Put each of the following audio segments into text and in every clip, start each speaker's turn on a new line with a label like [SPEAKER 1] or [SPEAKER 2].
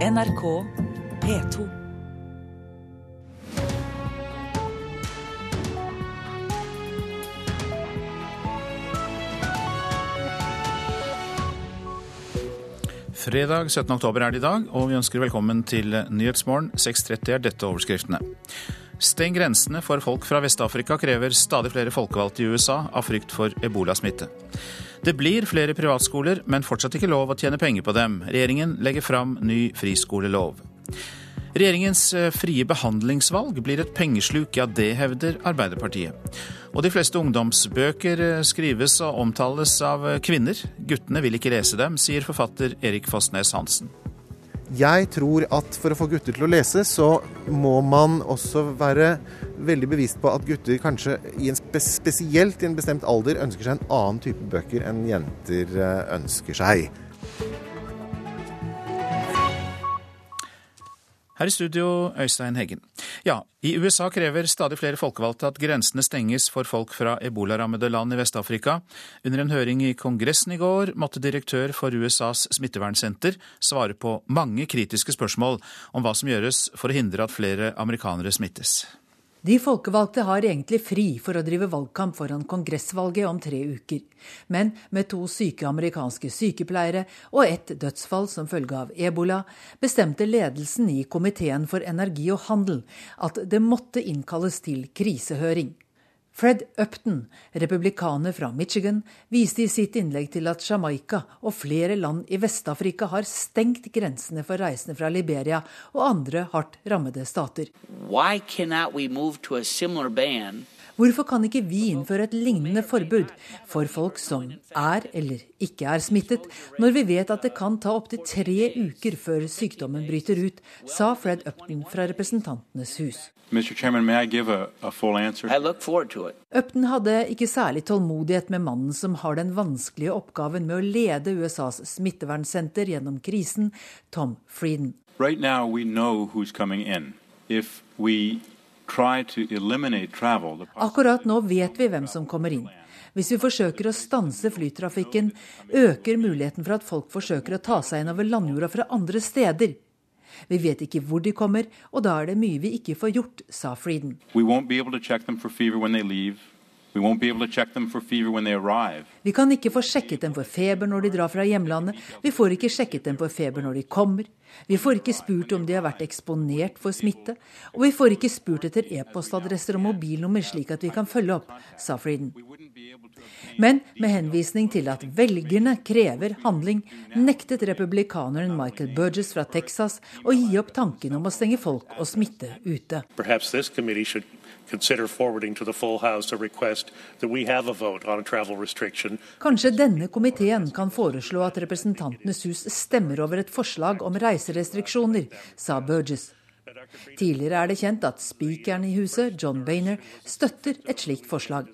[SPEAKER 1] NRK P2.
[SPEAKER 2] Fredag 17. oktober er det i dag, og vi ønsker velkommen til Nyhetsmorgen. 6.30 er dette overskriftene. Steng grensene for folk fra Vest-Afrika, krever stadig flere folkevalgte i USA av frykt for ebolasmitte. Det blir flere privatskoler, men fortsatt ikke lov å tjene penger på dem. Regjeringen legger fram ny friskolelov. Regjeringens eh, frie behandlingsvalg blir et pengesluk, ja det hevder Arbeiderpartiet. Og de fleste ungdomsbøker eh, skrives og omtales av eh, kvinner. Guttene vil ikke lese dem, sier forfatter Erik Fossnes Hansen.
[SPEAKER 3] Jeg tror at for å få gutter til å lese, så må man også være veldig bevisst på at gutter kanskje i spe spesielt i en bestemt alder ønsker seg en annen type bøker enn jenter ønsker seg.
[SPEAKER 2] Her i studio, Øystein Heggen. Ja, i USA krever stadig flere folkevalgte at grensene stenges for folk fra ebolarammede land i Vest-Afrika. Under en høring i Kongressen i går måtte direktør for USAs smittevernsenter svare på mange kritiske spørsmål om hva som gjøres for å hindre at flere amerikanere smittes.
[SPEAKER 4] De folkevalgte har egentlig fri for å drive valgkamp foran kongressvalget om tre uker. Men med to syke amerikanske sykepleiere og ett dødsfall som følge av ebola, bestemte ledelsen i Komiteen for energi og handel at det måtte innkalles til krisehøring. Fred Upton, republikaner fra Michigan, viste i sitt innlegg til at Jamaica og flere land i Vest-Afrika har stengt grensene for reisende fra Liberia og andre hardt rammede stater. Hvorfor kan ikke vi innføre et lignende forbud for folk som er eller ikke er smittet, når vi vet at det kan ta opptil tre uker før sykdommen bryter ut, sa Fred Upton fra Representantenes hus. Upton hadde ikke særlig tålmodighet med mannen som har den vanskelige oppgaven med å lede USAs smittevernsenter gjennom krisen, Tom Frieden.
[SPEAKER 5] Right now we know who's coming in. If we
[SPEAKER 4] Akkurat nå vet vi hvem som kommer inn. Hvis vi forsøker å stanse flytrafikken, øker muligheten for at folk forsøker å ta seg inn over landjorda fra andre steder. Vi vet ikke hvor de kommer, og da er det mye vi ikke får gjort, sa Frieden. Vi kan ikke få sjekket dem for feber når de drar fra hjemlandet. Vi får ikke sjekket dem for feber når de kommer. Vi får ikke spurt om de har vært eksponert for smitte, og vi får ikke spurt etter e-postadresser og mobilnummer slik at vi kan følge opp, sa Frieden. Men med henvisning til at velgerne krever handling, nektet republikaneren Michael Burgess fra Texas å gi opp tanken om å stenge folk og smitte ute. Perhaps this committee should Kanskje denne komiteen kan foreslå at Representantenes hus stemmer over et forslag om reiserestriksjoner, sa Burgess. Tidligere er det kjent at spikeren i huset, John Bainer, støtter et slikt forslag.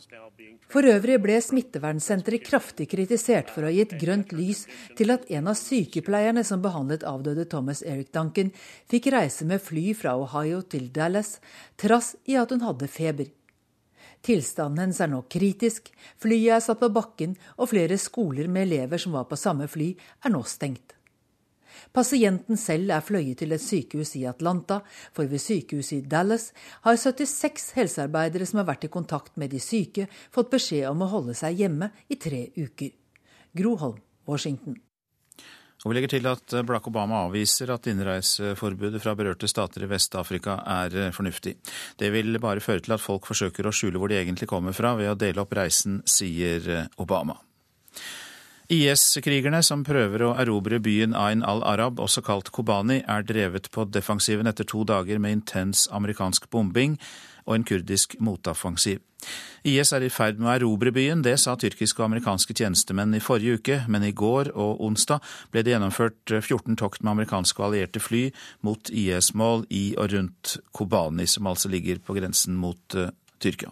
[SPEAKER 4] For øvrig ble smittevernsenteret kraftig kritisert for å ha gitt grønt lys til at en av sykepleierne som behandlet avdøde Thomas Eric Duncan, fikk reise med fly fra Ohio til Dallas, trass i at hun hadde feber. Tilstanden hennes er nå kritisk, flyet er satt på bakken, og flere skoler med elever som var på samme fly, er nå stengt. Pasienten selv er fløyet til et sykehus i Atlanta, for ved sykehuset i Dallas har 76 helsearbeidere som har vært i kontakt med de syke, fått beskjed om å holde seg hjemme i tre uker. Gro Holm, Washington.
[SPEAKER 2] Og vi legger til at Barack Obama avviser at innreiseforbudet fra berørte stater i Vest-Afrika er fornuftig. Det vil bare føre til at folk forsøker å skjule hvor de egentlig kommer fra ved å dele opp reisen, sier Obama. IS-krigerne som prøver å erobre byen Ain al-Arab, også kalt Kobani, er drevet på defensiven etter to dager med intens amerikansk bombing og en kurdisk motoffensiv. IS er i ferd med å erobre byen, det sa tyrkiske og amerikanske tjenestemenn i forrige uke, men i går og onsdag ble det gjennomført 14 tokt med amerikanske og allierte fly mot IS-mål i og rundt Kobani, som altså ligger på grensen mot uh, Tyrkia.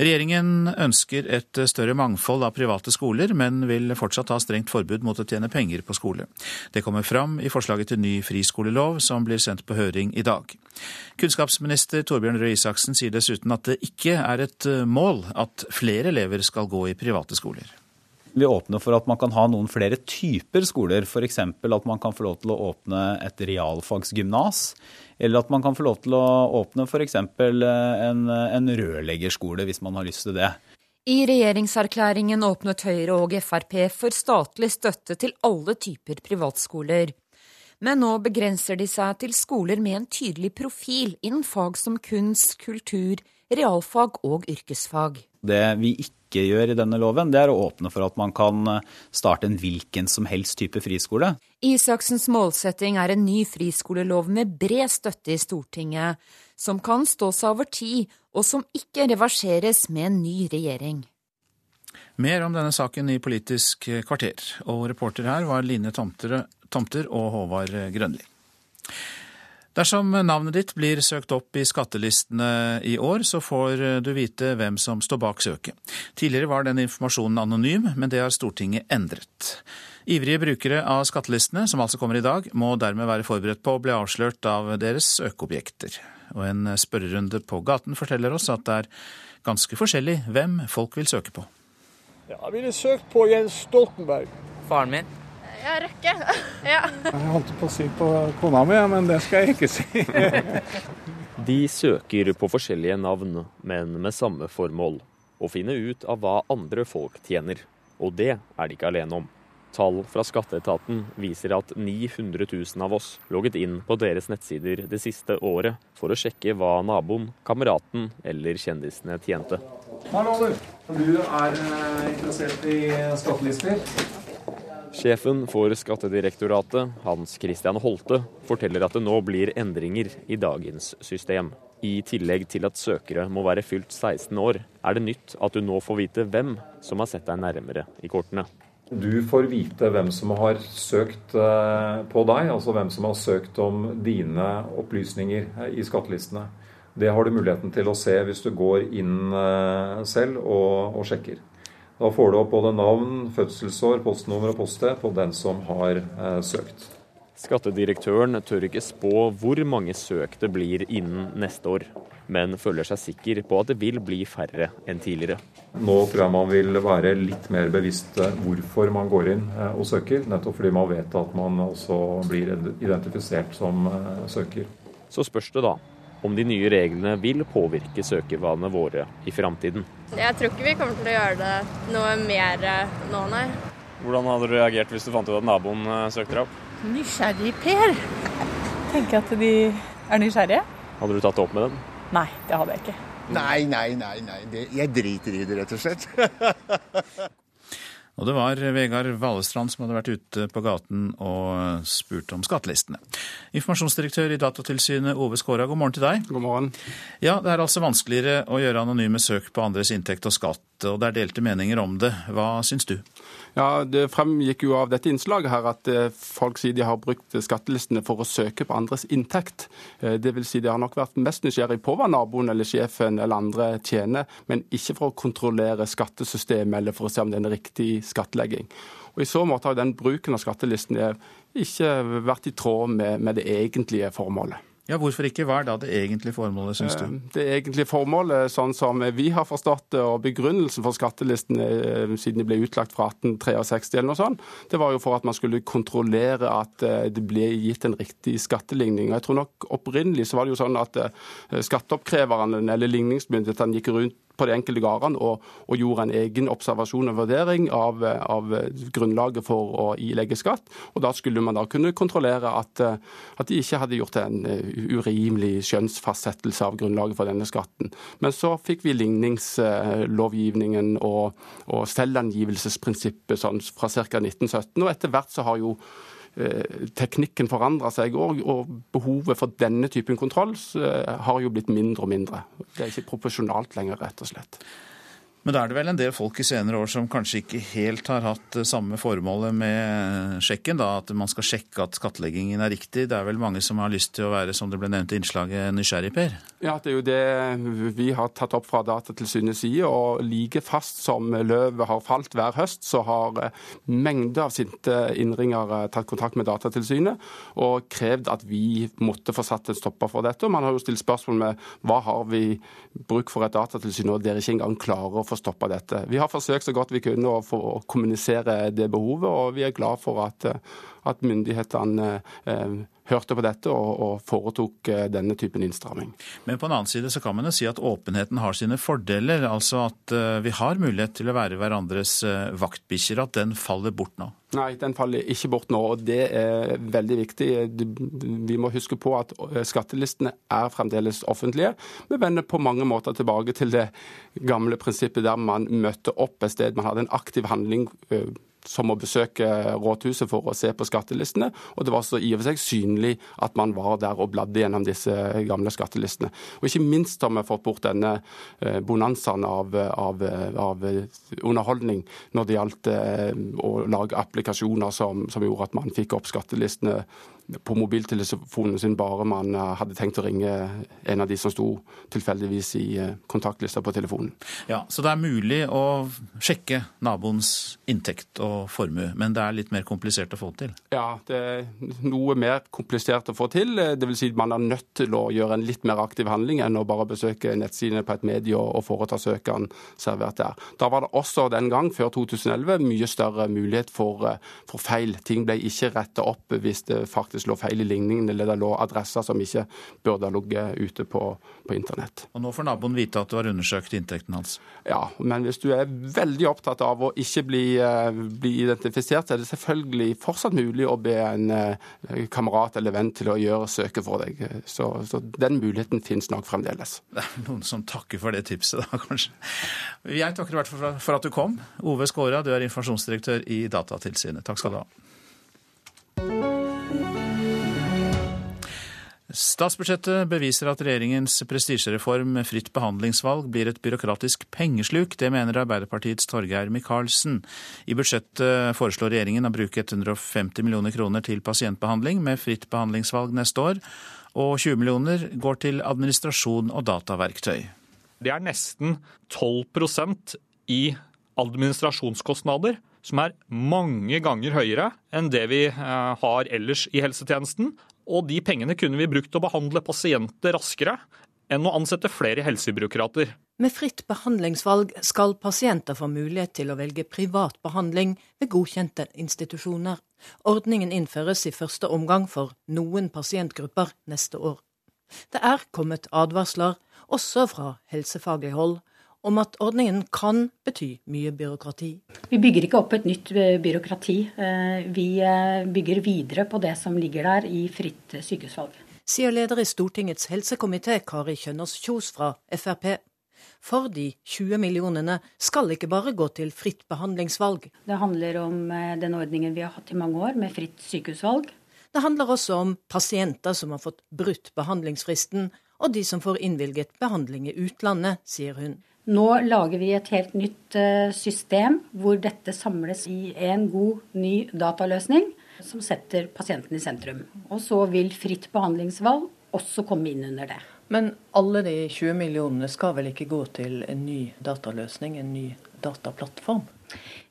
[SPEAKER 2] Regjeringen ønsker et større mangfold av private skoler, men vil fortsatt ha strengt forbud mot å tjene penger på skole. Det kommer fram i forslaget til ny friskolelov, som blir sendt på høring i dag. Kunnskapsminister Torbjørn Røe Isaksen sier dessuten at det ikke er et mål at flere elever skal gå i private skoler.
[SPEAKER 6] Vi åpner for at man kan ha noen flere typer skoler. F.eks. at man kan få lov til å åpne et realfagsgymnas. Eller at man kan få lov til å åpne f.eks. En, en rørleggerskole, hvis man har lyst til det.
[SPEAKER 7] I regjeringserklæringen åpnet Høyre og Frp for statlig støtte til alle typer privatskoler. Men nå begrenser de seg til skoler med en tydelig profil innen fag som kunst, kultur, realfag og yrkesfag.
[SPEAKER 6] Det vi ikke gjør i denne loven, det er å åpne for at man kan starte en hvilken som helst type friskole.
[SPEAKER 7] Isaksens målsetting er en ny friskolelov med bred støtte i Stortinget som kan stå seg over tid, og som ikke reverseres med en ny regjering.
[SPEAKER 2] Mer om denne saken i Politisk kvarter, og reporter her var Line Tomter og Håvard Grønli. Dersom navnet ditt blir søkt opp i skattelistene i år, så får du vite hvem som står bak søket. Tidligere var den informasjonen anonym, men det har Stortinget endret. Ivrige brukere av skattelistene, som altså kommer i dag, må dermed være forberedt på å bli avslørt av deres søkeobjekter. Og en spørrerunde på gaten forteller oss at det er ganske forskjellig hvem folk vil søke på.
[SPEAKER 8] Ja, jeg ville søkt på Jens Stoltenberg.
[SPEAKER 9] Faren min.
[SPEAKER 10] Ja, Røkke. ja.
[SPEAKER 11] Jeg holdt på å si på kona mi, men det skal jeg ikke si.
[SPEAKER 12] De søker på forskjellige navn, men med samme formål. Å finne ut av hva andre folk tjener. Og det er de ikke alene om. Tall fra skatteetaten viser at 900 000 av oss logget inn på deres nettsider det siste året for å sjekke hva naboen, kameraten eller kjendisene tjente.
[SPEAKER 11] Hallo, du. Du er eh, interessert i skattelister?
[SPEAKER 12] Sjefen for Skattedirektoratet, Hans Christian Holte, forteller at det nå blir endringer i dagens system. I tillegg til at søkere må være fylt 16 år, er det nytt at du nå får vite hvem som har sett deg nærmere i kortene.
[SPEAKER 13] Du får vite hvem som har søkt eh, på deg, altså hvem som har søkt om dine opplysninger eh, i skattelistene. Det har du muligheten til å se hvis du går inn eh, selv og, og sjekker. Da får du opp både navn, fødselsår, postnummer og poststed på den som har søkt.
[SPEAKER 12] Skattedirektøren tør ikke spå hvor mange søk det blir innen neste år, men føler seg sikker på at det vil bli færre enn tidligere.
[SPEAKER 13] Nå tror jeg man vil være litt mer bevisst hvorfor man går inn eh, og søker, nettopp fordi man vet at man også blir identifisert som eh, søker.
[SPEAKER 12] Så spørs det da om de nye reglene vil påvirke søkevanene våre i framtiden.
[SPEAKER 10] Jeg tror ikke vi kommer til å gjøre det noe mer nå, nei.
[SPEAKER 12] Hvordan hadde du reagert hvis du fant ut at naboen eh, søkte deg opp?
[SPEAKER 14] Nysgjerrig Per. Tenker at de er nysgjerrige.
[SPEAKER 12] Hadde du tatt det opp med dem?
[SPEAKER 14] Nei, det hadde jeg ikke.
[SPEAKER 15] Nei, nei, nei. nei. Det, jeg driter i det, rett og slett.
[SPEAKER 2] Og det var Vegard Valestrand som hadde vært ute på gaten og spurt om skattelistene. Informasjonsdirektør i Datatilsynet Ove Skåra, god morgen til deg.
[SPEAKER 11] God morgen.
[SPEAKER 2] Ja, Det er altså vanskeligere å gjøre anonyme søk på andres inntekt og skatt, og det er delte meninger om det. Hva syns du?
[SPEAKER 11] Ja, Det fremgikk jo av dette innslaget her at eh, folk sier de har brukt skattelistene for å søke på andres inntekt. Dvs. det vil si de har nok vært mest nysgjerrig på hva naboen eller sjefen eller andre tjener, men ikke for å kontrollere skattesystemet eller for å se om det er en riktig skattlegging. Og I så måte har den bruken av skattelistene ikke vært i tråd med, med det egentlige formålet.
[SPEAKER 2] Ja, Hvorfor ikke? Hva er da det egentlige formålet, syns du?
[SPEAKER 11] Eh, det egentlige formålet, sånn som vi har forstått det, og begrunnelsen for skattelistene eh, siden de ble utlagt fra 1863 eller noe sånt, det var jo for at man skulle kontrollere at eh, det ble gitt en riktig skatteligning. Og jeg tror nok Opprinnelig så var det jo sånn at skatteoppkreverne eller ligningsmyndighetene gikk rundt på de enkelte gårdene og, og, gjorde en egen observasjon og vurdering av, av, grunnlaget for å ilegge skatt. Og Da skulle man da kunne kontrollere at, at de ikke hadde gjort en urimelig skjønnsfastsettelse av grunnlaget for denne skatten. Men så fikk vi ligningslovgivningen og, og selvangivelsesprinsippet sånn fra ca. 1917. og etter hvert så har jo Eh, teknikken forandrer seg òg, og behovet for denne typen kontroll eh, har jo blitt mindre og mindre. Det er ikke proporsjonalt lenger, rett og slett.
[SPEAKER 2] Men da er det vel en del folk i senere år som kanskje ikke helt har hatt samme formålet med sjekken, da, at man skal sjekke at skattleggingen er riktig. Det er vel mange som har lyst til å være, som det ble nevnt i innslaget, nysgjerrig, Per?
[SPEAKER 11] Ja, det er jo det vi har tatt opp fra Datatilsynets side. Og like fast som løvet har falt hver høst, så har mengder av sinte innringere tatt kontakt med Datatilsynet og krevd at vi måtte få satt en stopper for dette. Og man har jo stilt spørsmål med hva har vi bruk for et datatilsyn og dere ikke engang klarer å få stoppa dette. Vi har forsøkt så godt vi kunne å få kommunisere det behovet, og vi er glad for at, at myndighetene eh, hørte på dette og, og foretok eh, denne typen innstramming.
[SPEAKER 2] Men på en annen side så kan man jo si at åpenheten har sine fordeler. Altså at eh, vi har mulighet til å være hverandres eh, vaktbikkjer. At den faller bort nå.
[SPEAKER 11] Nei, den faller ikke bort nå, og det er veldig viktig. Vi må huske på at skattelistene er fremdeles offentlige. Vi vender på mange måter tilbake til det gamle prinsippet der man møtte opp et sted. Man hadde en aktiv handling som å besøke rådhuset for å se på skattelistene. Og det var så i og for seg synlig at man var der og bladde gjennom disse gamle skattelistene. Og ikke minst har vi fått bort denne eh, bonanzaen av, av, av, underholdning når det gjaldt eh, å lage applikasjoner som, som gjorde at man fikk opp skattelistene på mobiltelefonen sin bare man eh, hadde tenkt å ringe en av de som sto tilfeldigvis i eh, kontaktlista på telefonen.
[SPEAKER 2] Ja, Så det er mulig å sjekke naboens inntekt og formue, men det er litt mer komplisert å få til?
[SPEAKER 11] Ja, det er noe mer komplisert å få til. Det vil si man er nødt til å gjøre en litt mer aktiv handling enn å bare besøke nettsidene på et medie og foreta søkene servert der. Da var det også den gang, før 2011, mye større mulighet for, eh, for feil. Ting ble ikke retta opp hvis det faktisk faktisk lå feil i ligningen, eller det lå adresser som ikke burde ha ligget ute på, på internett.
[SPEAKER 2] Og Nå får naboen vite at du har undersøkt inntekten hans?
[SPEAKER 11] Ja, men hvis du er veldig opptatt av å ikke bli, eh, bli identifisert, så er det selvfølgelig fortsatt mulig å be en eh, kamerat eller venn til å gjøre søket for deg. Så, så den muligheten finnes nok fremdeles.
[SPEAKER 2] Det er noen som takker for det tipset, da kanskje. Jeg takker i hvert fall for at du kom. Ove Skåra, du er informasjonsdirektør i Datatilsynet. Takk skal du ha. Statsbudsjettet beviser at regjeringens prestisjereform fritt behandlingsvalg blir et byråkratisk pengesluk. Det mener Arbeiderpartiets Torgeir Micaelsen. I budsjettet foreslår regjeringen å bruke 150 millioner kroner til pasientbehandling med fritt behandlingsvalg neste år, og 20 millioner går til administrasjon og dataverktøy.
[SPEAKER 16] Det er nesten 12% i administrasjonskostnader, som er mange ganger høyere enn det vi eh, har ellers i helsetjenesten. Og de pengene kunne vi brukt til å behandle pasienter raskere enn å ansette flere helsebyråkrater.
[SPEAKER 17] Med fritt behandlingsvalg skal pasienter få mulighet til å velge privat behandling ved godkjente institusjoner. Ordningen innføres i første omgang for noen pasientgrupper neste år. Det er kommet advarsler, også fra helsefaglig hold, om at ordningen kan bety mye byråkrati.
[SPEAKER 18] Vi bygger ikke opp et nytt eh, byråkrati. Eh, vi eh, bygger videre på det som ligger der i fritt sykehusvalg.
[SPEAKER 17] Sier leder i Stortingets helsekomité, Kari Kjønaas Kjos fra Frp. For de 20 millionene skal ikke bare gå til fritt behandlingsvalg.
[SPEAKER 18] Det handler om den ordningen vi har hatt i mange år, med fritt sykehusvalg.
[SPEAKER 17] Det handler også om pasienter som har fått brutt behandlingsfristen, og de som får innvilget behandling i utlandet, sier hun.
[SPEAKER 18] Nå lager vi et helt nytt eh, system hvor dette samles i en god, ny dataløsning som setter pasienten i sentrum. Og så vil fritt behandlingsvalg også komme inn under det.
[SPEAKER 17] Men alle de 20 millionene skal vel ikke gå til en ny dataløsning, en ny dataplattform?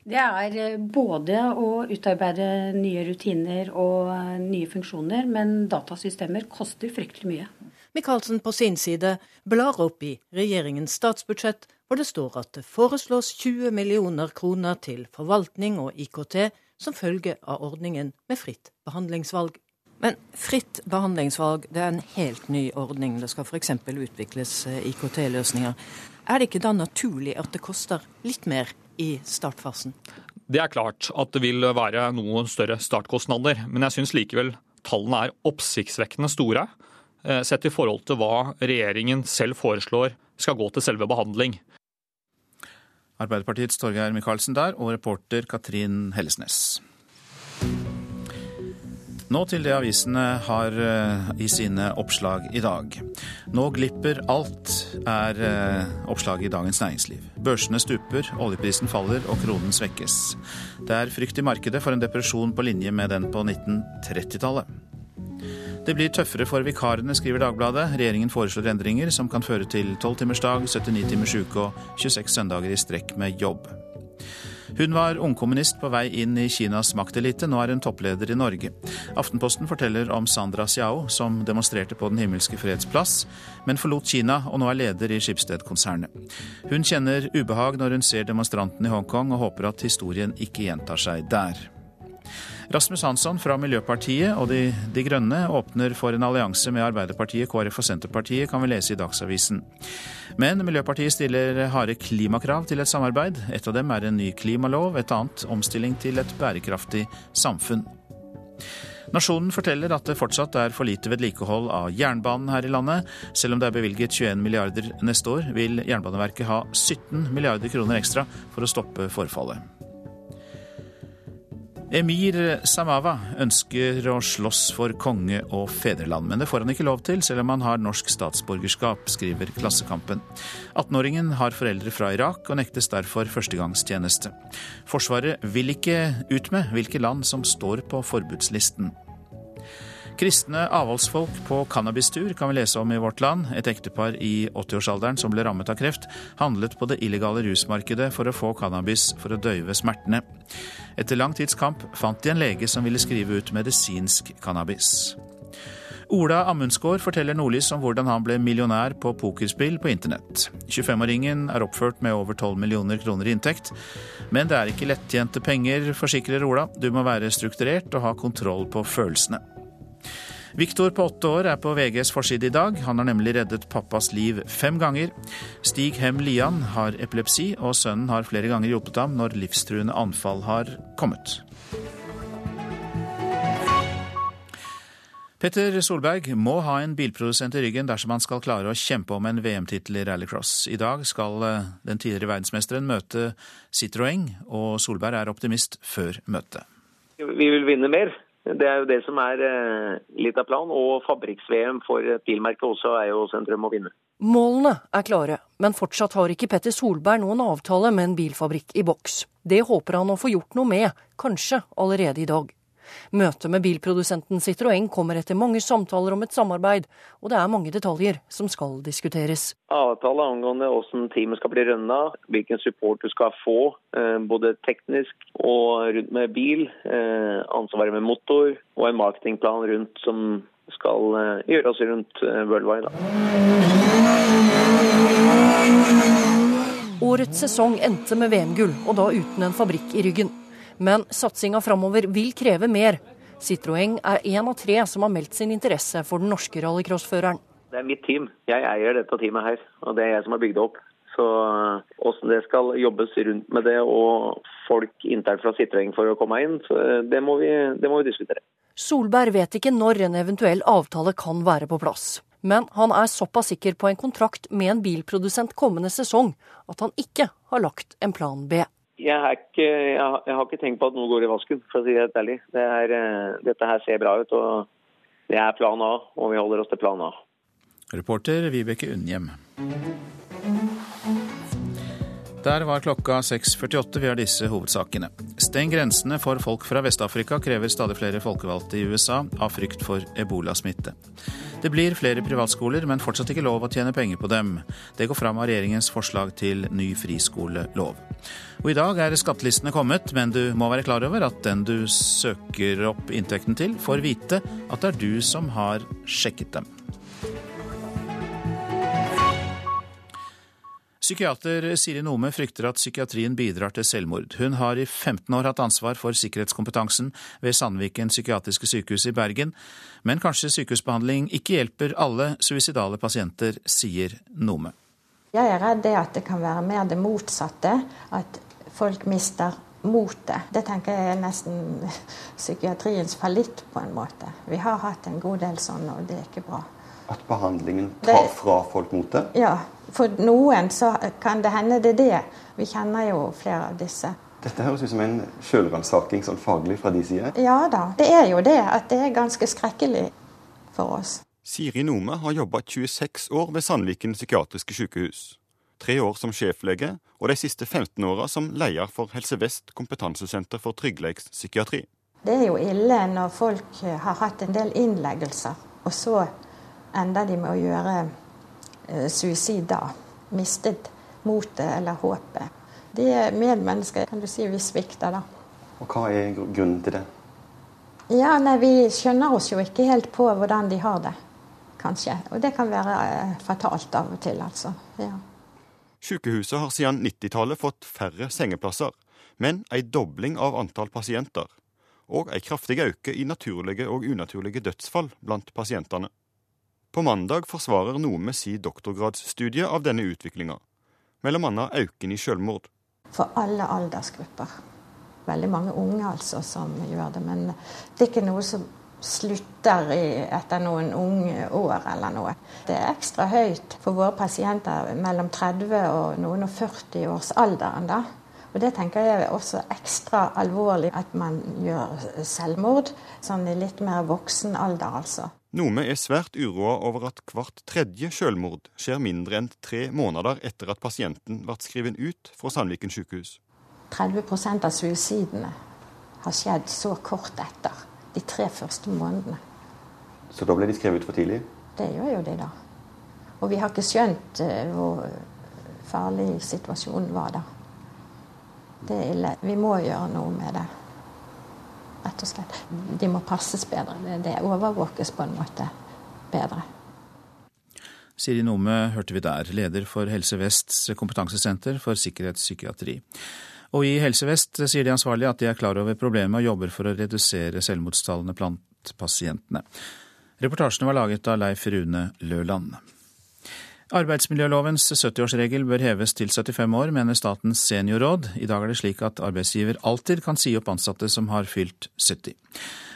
[SPEAKER 18] Det er eh, både å utarbeide nye rutiner og eh, nye funksjoner, men datasystemer koster fryktelig mye.
[SPEAKER 17] Michaelsen på sin side blar opp i regjeringens statsbudsjett, hvor det står at det foreslås 20 millioner kroner til forvaltning og IKT som følge av ordningen med fritt behandlingsvalg. Men fritt behandlingsvalg det er en helt ny ordning. Det skal f.eks. utvikles eh, IKT-løsninger. Er det ikke da naturlig at det koster litt mer i startfasen?
[SPEAKER 16] Det er klart at det vil være noen større startkostnader, men jeg syns likevel tallene er oppsiktsvekkende store. Eh, sett i forhold til hva regjeringen selv foreslår skal gå til selve behandling.
[SPEAKER 2] Arbeiderpartiets Torgeir Micaelsen der, og reporter Katrin Hellesnes. Nå til det avisene har eh, i sine oppslag i dag. Nå glipper alt, er eh, oppslaget i Dagens Næringsliv. Børsene stuper, oljeprisen faller og kronen svekkes. Det er frykt i markedet for en depresjon på linje med den på 1930-tallet. Det blir tøffere for vikarene, skriver Dagbladet. Regjeringen foreslår endringer som kan føre til 12-timersdag, 79 timers uke og 26 søndager i strekk med jobb. Hun var ungkommunist på vei inn i Kinas maktelite, nå er hun toppleder i Norge. Aftenposten forteller om Sandra Xiao, som demonstrerte på Den himmelske freds plass, men forlot Kina og nå er leder i Schibsted-konsernet. Hun kjenner ubehag når hun ser demonstrantene i Hongkong, og håper at historien ikke gjentar seg der. Rasmus Hansson fra Miljøpartiet og de, de, Grønne åpner for en allianse med Arbeiderpartiet, KrF og Senterpartiet, kan vi lese i Dagsavisen. Men Miljøpartiet stiller harde klimakrav til et samarbeid. Et av dem er en ny klimalov, et annet omstilling til et bærekraftig samfunn. Nasjonen forteller at det fortsatt er for lite vedlikehold av jernbanen her i landet. Selv om det er bevilget 21 milliarder neste år, vil Jernbaneverket ha 17 milliarder kroner ekstra for å stoppe forfallet. Emir Samava ønsker å slåss for konge og fedreland, men det får han ikke lov til, selv om han har norsk statsborgerskap, skriver Klassekampen. 18-åringen har foreldre fra Irak og nektes derfor førstegangstjeneste. Forsvaret vil ikke ut med hvilke land som står på forbudslisten. Kristne avholdsfolk på cannabistur kan vi lese om i Vårt Land. Et ektepar i 80-årsalderen som ble rammet av kreft, handlet på det illegale rusmarkedet for å få cannabis for å døyve smertene. Etter lang tids kamp fant de en lege som ville skrive ut medisinsk cannabis. Ola Amundsgaard forteller Nordlys om hvordan han ble millionær på pokerspill på internett. 25-åringen er oppført med over 12 millioner kroner i inntekt. Men det er ikke lettjente penger, forsikrer Ola. Du må være strukturert og ha kontroll på følelsene. Viktor på åtte år er på VGs forside i dag. Han har nemlig reddet pappas liv fem ganger. Stig Hem Lian har epilepsi, og sønnen har flere ganger hjulpet ham når livstruende anfall har kommet. Petter Solberg må ha en bilprodusent i ryggen dersom han skal klare å kjempe om en VM-tittel i rallycross. I dag skal eh, den tidligere verdensmesteren møte Citroën, og Solberg er optimist før møtet.
[SPEAKER 19] Vi vil vinne mer. Det er jo det som er eh, litt av planen. Og fabrikks-VM for bilmerket også er jo sentrum å vinne.
[SPEAKER 20] Målene er klare, men fortsatt har ikke Petter Solberg noen avtale med en bilfabrikk i boks. Det håper han å få gjort noe med, kanskje allerede i dag. Møtet med bilprodusenten Citroën kommer etter mange samtaler om et samarbeid, og det er mange detaljer som skal diskuteres.
[SPEAKER 19] Avtale angående hvordan teamet skal bli rønna, hvilken support du skal få, eh, både teknisk og rundt med bil, eh, ansvaret med motor og en marketingplan rundt som skal eh, gjøres rundt Worldwide.
[SPEAKER 20] Årets sesong endte med VM-gull, og da uten en fabrikk i ryggen. Men satsinga framover vil kreve mer. Citroën er én av tre som har meldt sin interesse for den norske rallycrossføreren.
[SPEAKER 19] Det er mitt team. Jeg eier dette teamet her, og det er jeg som har bygd det opp. Så hvordan det skal jobbes rundt med det, og folk internt fra Citroën for å komme inn, det må, vi, det må vi diskutere.
[SPEAKER 20] Solberg vet ikke når en eventuell avtale kan være på plass. Men han er såpass sikker på en kontrakt med en bilprodusent kommende sesong at han ikke har lagt en plan B
[SPEAKER 19] jeg, ikke, jeg, har, jeg, har ikke tenkt på at noe går i vasken, for å si det helt ærlig. Det er, eh, dette her ser bra ut, og det er plan A, og vi holder oss til plan A.
[SPEAKER 2] Reporter Vibeke Unnhjem. Der var klokka 6.48. Vi har disse hovedsakene. Steng grensene for folk fra Vest-Afrika, krever stadig flere folkevalgte i USA av frykt for ebolasmitte. Det blir flere privatskoler, men fortsatt ikke lov å tjene penger på dem. Det går fram av regjeringens forslag til ny friskolelov. Og I dag er skattelistene kommet, men du må være klar over at den du søker opp inntekten til, får vite at det er du som har sjekket dem. Psykiater Siri Nome frykter at psykiatrien bidrar til selvmord. Hun har i 15 år hatt ansvar for sikkerhetskompetansen ved Sandviken psykiatriske sykehus i Bergen, men kanskje sykehusbehandling ikke hjelper alle suicidale pasienter, sier Nome.
[SPEAKER 21] Jeg er redd det at det kan være mer det motsatte, at folk mister motet. Det tenker jeg er nesten psykiatriens fallitt, på en måte. Vi har hatt en god del sånn, og det er ikke bra.
[SPEAKER 22] At behandlingen tar fra folk motet?
[SPEAKER 21] Ja, for noen så kan det hende det er det. Vi kjenner jo flere av disse.
[SPEAKER 22] Dette høres ut som en sjølransaking sånn faglig fra de side?
[SPEAKER 21] Ja da, det er jo det. At det er ganske skrekkelig for oss.
[SPEAKER 22] Siri Nome har jobba 26 år ved Sandviken psykiatriske sykehus. Tre år som sjeflege, og de siste 15 åra som leder for Helse Vest kompetansesenter for tryggleikspsykiatri.
[SPEAKER 21] Det er jo ille når folk har hatt en del innleggelser, og så ender de med å gjøre Eh, suicid da. Mistet motet eller håpet. De er medmennesker, kan du si, vi svikter, da.
[SPEAKER 22] Og Hva er grunnen til det?
[SPEAKER 21] Ja, nei, Vi skjønner oss jo ikke helt på hvordan de har det, kanskje. Og det kan være eh, fatalt av og til, altså. Ja.
[SPEAKER 22] Sykehuset har siden 90-tallet fått færre sengeplasser, men ei dobling av antall pasienter. Og ei kraftig øke i naturlige og unaturlige dødsfall blant pasientene. På mandag forsvarer Nome si doktorgradsstudie av denne utviklinga. Annet øken i selvmord.
[SPEAKER 21] For alle aldersgrupper. Veldig mange unge altså som gjør det. Men det er ikke noe som slutter i, etter noen unge år eller noe. Det er ekstra høyt for våre pasienter mellom 30 og noen og 40 års alderen. da. Og Det tenker jeg er også ekstra alvorlig at man gjør selvmord. Sånn i litt mer voksen alder, altså.
[SPEAKER 22] Nome er svært uroa over at hvert tredje selvmord skjer mindre enn tre måneder etter at pasienten ble skrevet ut fra Sandviken sykehus.
[SPEAKER 21] 30% av suicidene har skjedd så kort etter. De tre første månedene.
[SPEAKER 22] Så da ble de skrevet ut for tidlig?
[SPEAKER 21] Det gjør jo de, da. Og vi har ikke skjønt uh, hvor farlig situasjonen var da. Det er ille. Vi må gjøre noe med det rett og slett. De må passes bedre. Det overvåkes på en måte bedre.
[SPEAKER 2] Siri Nome hørte vi der, leder for Helse Vests kompetansesenter for sikkerhetspsykiatri. Og i Helse Vest sier de ansvarlige at de er klar over problemet og jobber for å redusere selvmordstallene blant pasientene. Reportasjene var laget av Leif Rune Løland. Arbeidsmiljølovens 70-årsregel bør heves til 75 år, mener Statens seniorråd. I dag er det slik at arbeidsgiver alltid kan si opp ansatte som har fylt 70.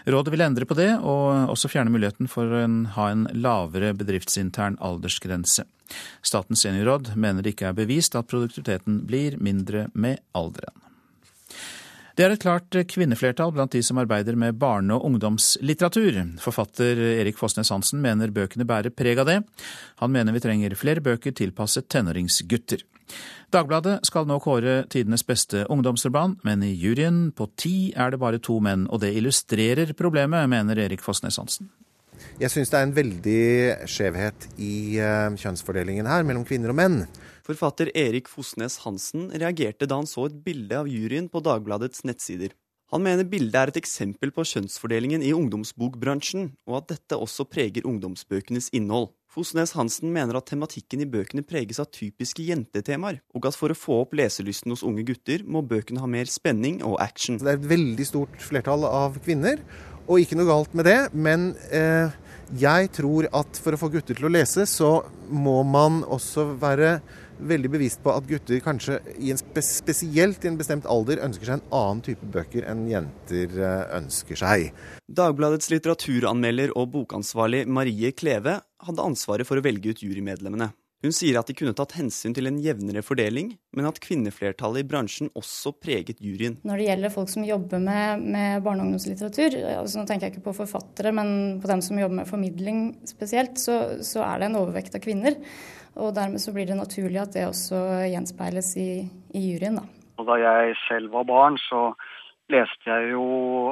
[SPEAKER 2] Rådet vil endre på det, og også fjerne muligheten for å ha en lavere bedriftsintern aldersgrense. Statens seniorråd mener det ikke er bevist at produktiviteten blir mindre med alderen. Det er et klart kvinneflertall blant de som arbeider med barne- og ungdomslitteratur. Forfatter Erik Fosnes Hansen mener bøkene bærer preg av det. Han mener vi trenger flere bøker tilpasset tenåringsgutter. Dagbladet skal nå kåre tidenes beste ungdomsroman, men i juryen på ti er det bare to menn, og det illustrerer problemet, mener Erik Fosnes Hansen.
[SPEAKER 3] Jeg syns det er en veldig skjevhet i eh, kjønnsfordelingen her mellom kvinner og menn.
[SPEAKER 23] Forfatter Erik Fosnes Hansen reagerte da han så et bilde av juryen på Dagbladets nettsider. Han mener bildet er et eksempel på kjønnsfordelingen i ungdomsbokbransjen, og at dette også preger ungdomsbøkenes innhold. Fosnes Hansen mener at tematikken i bøkene preges av typiske jentetemaer, og at for å få opp leselysten hos unge gutter, må bøkene ha mer spenning og action.
[SPEAKER 3] Det er et veldig stort flertall av kvinner, og ikke noe galt med det, men eh, jeg tror at for å få gutter til å lese, så må man også være veldig bevisst på at gutter kanskje i en spes spesielt i en bestemt alder ønsker seg en annen type bøker enn jenter eh, ønsker seg.
[SPEAKER 23] Dagbladets litteraturanmelder og bokansvarlig Marie Kleve hadde ansvaret for å velge ut jurymedlemmene. Hun sier at de kunne tatt hensyn til en jevnere fordeling, men at kvinneflertallet i bransjen også preget juryen.
[SPEAKER 24] Når det gjelder folk som jobber med, med barne- og ungdomslitteratur, altså nå tenker jeg ikke på forfattere, men på dem som jobber med formidling spesielt, så, så er det en overvekt av kvinner. Og dermed så blir det naturlig at det også gjenspeiles i, i juryen, da.
[SPEAKER 25] Og da jeg selv var barn, så leste jeg jo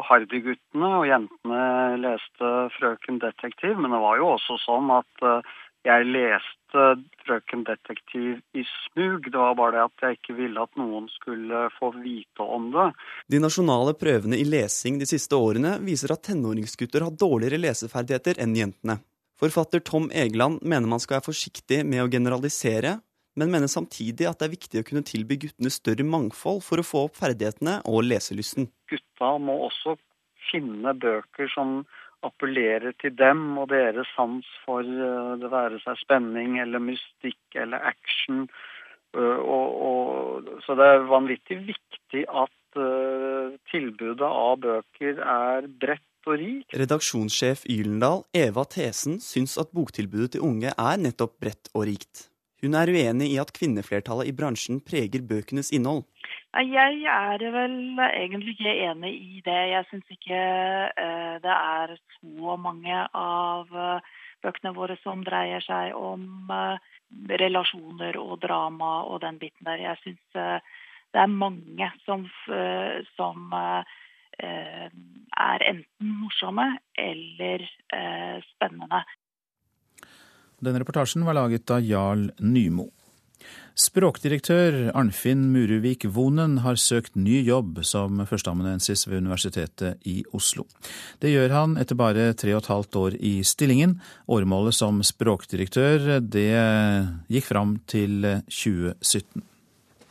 [SPEAKER 25] Hardy-guttene, og jentene leste Frøken Detektiv. Men det var jo også sånn at eh, jeg leste Frøken Detektiv i smug. Det var bare det at jeg ikke ville at noen skulle få vite om det.
[SPEAKER 23] De nasjonale prøvene i lesing de siste årene viser at tenåringsgutter har dårligere leseferdigheter enn jentene. Forfatter Tom Egeland mener man skal være forsiktig med å generalisere, men mener samtidig at det er viktig å kunne tilby guttene større mangfold for å få opp ferdighetene og leselysten.
[SPEAKER 25] Gutta må også finne bøker som appellerer til dem og deres sans for uh, det være seg spenning eller mystikk eller action. Uh, og, og, så det er vanvittig viktig at uh, tilbudet av bøker er bredt rikt.
[SPEAKER 23] Redaksjonssjef Ylendal, Eva Thesen, syns at boktilbudet til unge er nettopp bredt og rikt. Hun er uenig i at kvinneflertallet i bransjen preger bøkenes innhold.
[SPEAKER 26] Jeg er vel egentlig ikke enig i det. Jeg syns ikke uh, det er så mange av uh, bøkene våre som dreier seg om uh, relasjoner og drama og den biten der. Jeg syns det er mange som, som er enten morsomme eller spennende.
[SPEAKER 2] Denne reportasjen var laget av Jarl Nymo. Språkdirektør Arnfinn Muruvik Vonen har søkt ny jobb som førsteamanuensis ved Universitetet i Oslo. Det gjør han etter bare tre og et halvt år i stillingen. Åremålet som språkdirektør det gikk fram til 2017.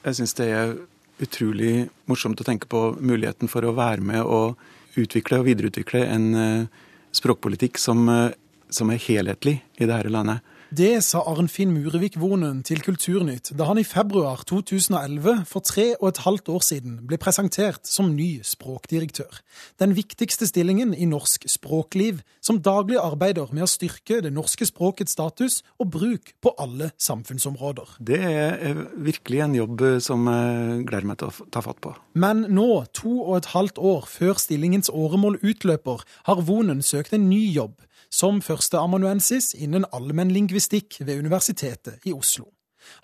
[SPEAKER 27] Jeg syns det er utrolig morsomt å tenke på muligheten for å være med og utvikle og videreutvikle en eh, språkpolitikk som, eh, som er helhetlig i dette landet.
[SPEAKER 28] Det sa Arnfinn Murevik Vonen til Kulturnytt da han i februar 2011, for tre og et halvt år siden, ble presentert som ny språkdirektør. Den viktigste stillingen i norsk språkliv, som daglig arbeider med å styrke det norske språkets status og bruk på alle samfunnsområder.
[SPEAKER 27] Det er virkelig en jobb som jeg gleder meg til å ta fatt på.
[SPEAKER 28] Men nå, to og et halvt år før stillingens åremål utløper, har Vonen søkt en ny jobb som førsteamanuensis innen allmennlingvistikk ved Universitetet i Oslo.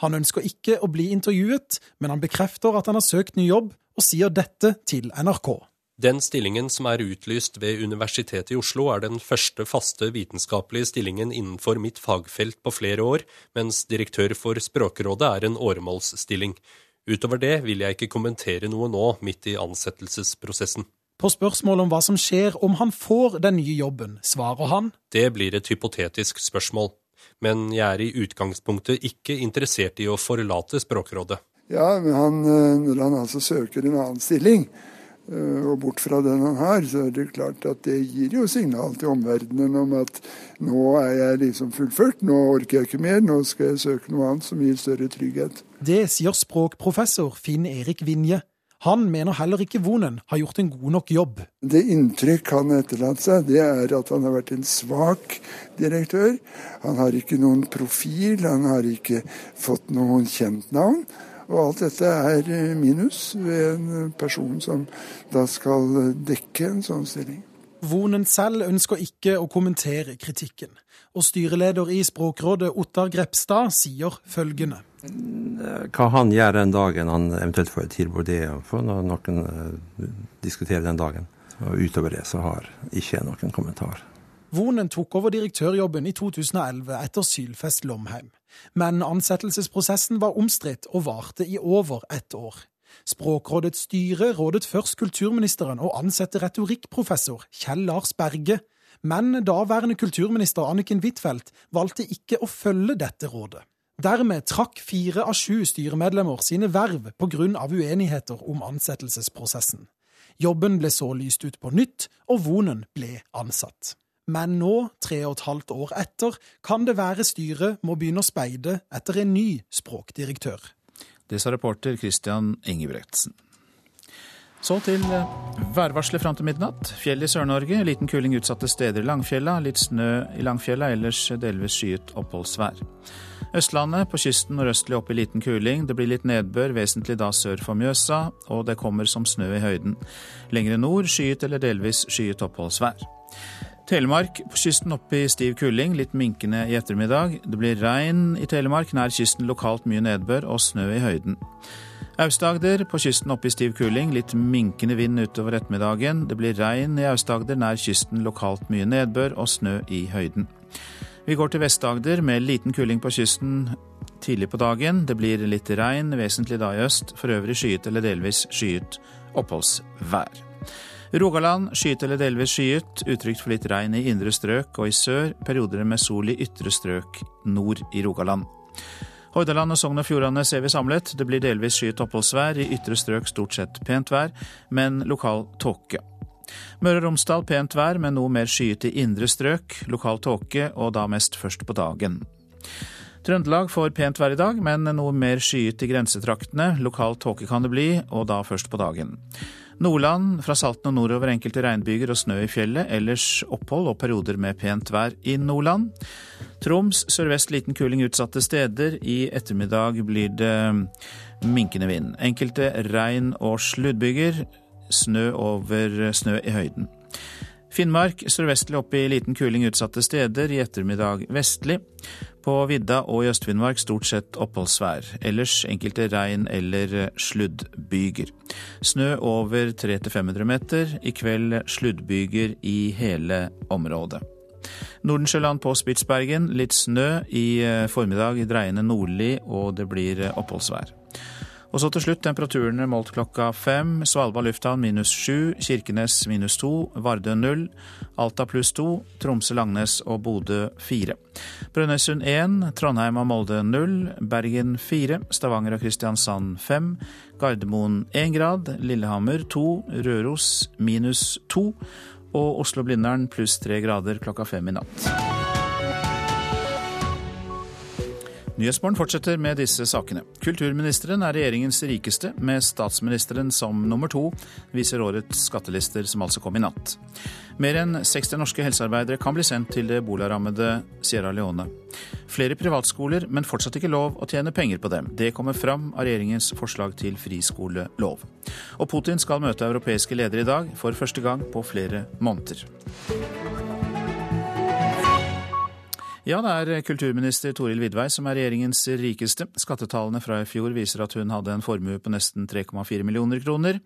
[SPEAKER 28] Han ønsker ikke å bli intervjuet, men han bekrefter at han har søkt ny jobb, og sier dette til NRK.
[SPEAKER 29] Den stillingen som er utlyst ved Universitetet i Oslo, er den første faste vitenskapelige stillingen innenfor mitt fagfelt på flere år, mens direktør for Språkrådet er en åremålsstilling. Utover det vil jeg ikke kommentere noe nå, midt i ansettelsesprosessen.
[SPEAKER 28] På spørsmål om hva som skjer om han får den nye jobben, svarer han
[SPEAKER 29] Det blir et hypotetisk spørsmål, men jeg er i utgangspunktet ikke interessert i å forlate Språkrådet.
[SPEAKER 30] Ja, men han, eh, når han altså søker en annen stilling, eh, og bort fra den han har, så er det klart at det gir jo signal til omverdenen om at nå er jeg liksom fullført, nå orker jeg ikke mer, nå skal jeg søke noe annet som gir større trygghet.
[SPEAKER 28] Det sier språkprofessor Finn Erik Vinje. Han mener heller ikke Vonen har gjort en god nok jobb.
[SPEAKER 30] Det inntrykk han etterlatt seg, det er at han har vært en svak direktør. Han har ikke noen profil, han har ikke fått noen kjent navn. Og alt dette er eh, minus ved en person som da skal dekke en sånn stilling.
[SPEAKER 28] Vonen selv ønsker ikke å kommentere kritikken. Og styreleder i Språkrådet Ottar Grepstad sier følgende.
[SPEAKER 31] Hva han gjør den dagen han eventuelt får et tilbud, det får noen diskuterer diskutere den dagen. Og utover det så har ikke jeg noen kommentar.
[SPEAKER 28] Vonen tok over direktørjobben i 2011 etter Sylfest Lomheim. Men ansettelsesprosessen var omstridt og varte i over ett år. Språkrådets styre rådet først kulturministeren å ansette retorikkprofessor Kjell Lars Berge, men daværende kulturminister Anniken Huitfeldt valgte ikke å følge dette rådet. Dermed trakk fire av sju styremedlemmer sine verv pga. uenigheter om ansettelsesprosessen. Jobben ble så lyst ut på nytt, og Vonen ble ansatt. Men nå, tre og et halvt år etter, kan det være styret må begynne å speide etter en ny språkdirektør.
[SPEAKER 2] Det sa reporter Christian Ingebretsen. Så til eh, værvarselet fram til midnatt. Fjell i Sør-Norge, liten kuling utsatte steder i Langfjella. Litt snø i Langfjella, ellers delvis skyet oppholdsvær. Østlandet på kysten nordøstlig opp i liten kuling. Det blir litt nedbør, vesentlig da sør for Mjøsa, og det kommer som snø i høyden. Lengre nord skyet eller delvis skyet oppholdsvær. Telemark på kysten opp i stiv kuling, litt minkende i ettermiddag. Det blir regn i Telemark, nær kysten lokalt mye nedbør og snø i høyden. Aust-Agder på kysten opp i stiv kuling, litt minkende vind utover ettermiddagen. Det blir regn i Aust-Agder, nær kysten lokalt mye nedbør og snø i høyden. Vi går til Vest-Agder med liten kuling på kysten tidlig på dagen. Det blir litt regn, vesentlig da i øst. For øvrig skyet eller delvis skyet oppholdsvær. Rogaland skyet eller delvis skyet, utrygt for litt regn i indre strøk og i sør. Perioder med sol i ytre strøk nord i Rogaland. Hordaland og Sogn og Fjordane ser vi samlet. Det blir delvis skyet oppholdsvær, i ytre strøk stort sett pent vær, men lokal tåke. Møre og Romsdal pent vær, med noe mer skyet i indre strøk. Lokal tåke, og da mest først på dagen. Trøndelag får pent vær i dag, men noe mer skyet i grensetraktene. Lokal tåke kan det bli, og da først på dagen. Nordland fra Salten og nordover enkelte regnbyger og snø i fjellet. Ellers opphold og perioder med pent vær i Nordland. Troms sørvest liten kuling utsatte steder. I ettermiddag blir det minkende vind. Enkelte regn- og sluddbyger snø over snø i høyden. Finnmark sørvestlig opp i liten kuling utsatte steder, i ettermiddag vestlig. På vidda og i Øst-Finnmark stort sett oppholdsvær. Ellers enkelte regn- eller sluddbyger. Snø over 300-500 meter. I kveld sluddbyger i hele området. Nordensjøland på Spitsbergen litt snø. I eh, formiddag dreiende nordlig, og det blir eh, oppholdsvær. Og så til slutt temperaturene målt klokka fem. Svalbard lufthavn minus sju, Kirkenes minus to, Vardø null, Alta pluss to, Tromsø-Langnes og Bodø fire. Brønnøysund én, Trondheim og Molde null, Bergen fire, Stavanger og Kristiansand fem, Gardermoen én grad, Lillehammer to, Røros minus to og Oslo-Blindern pluss tre grader klokka fem i natt. Nyhetsmorgen fortsetter med disse sakene. Kulturministeren er regjeringens rikeste, med statsministeren som nummer to, viser årets skattelister som altså kom i natt. Mer enn 60 norske helsearbeidere kan bli sendt til det bolarammede Sierra Leone. Flere privatskoler, men fortsatt ikke lov å tjene penger på dem. Det kommer fram av regjeringens forslag til friskolelov. Og Putin skal møte europeiske ledere i dag, for første gang på flere måneder. Ja, det er kulturminister Toril Vidvei som er regjeringens rikeste. Skattetallene fra i fjor viser at hun hadde en formue på nesten 3,4 millioner kroner.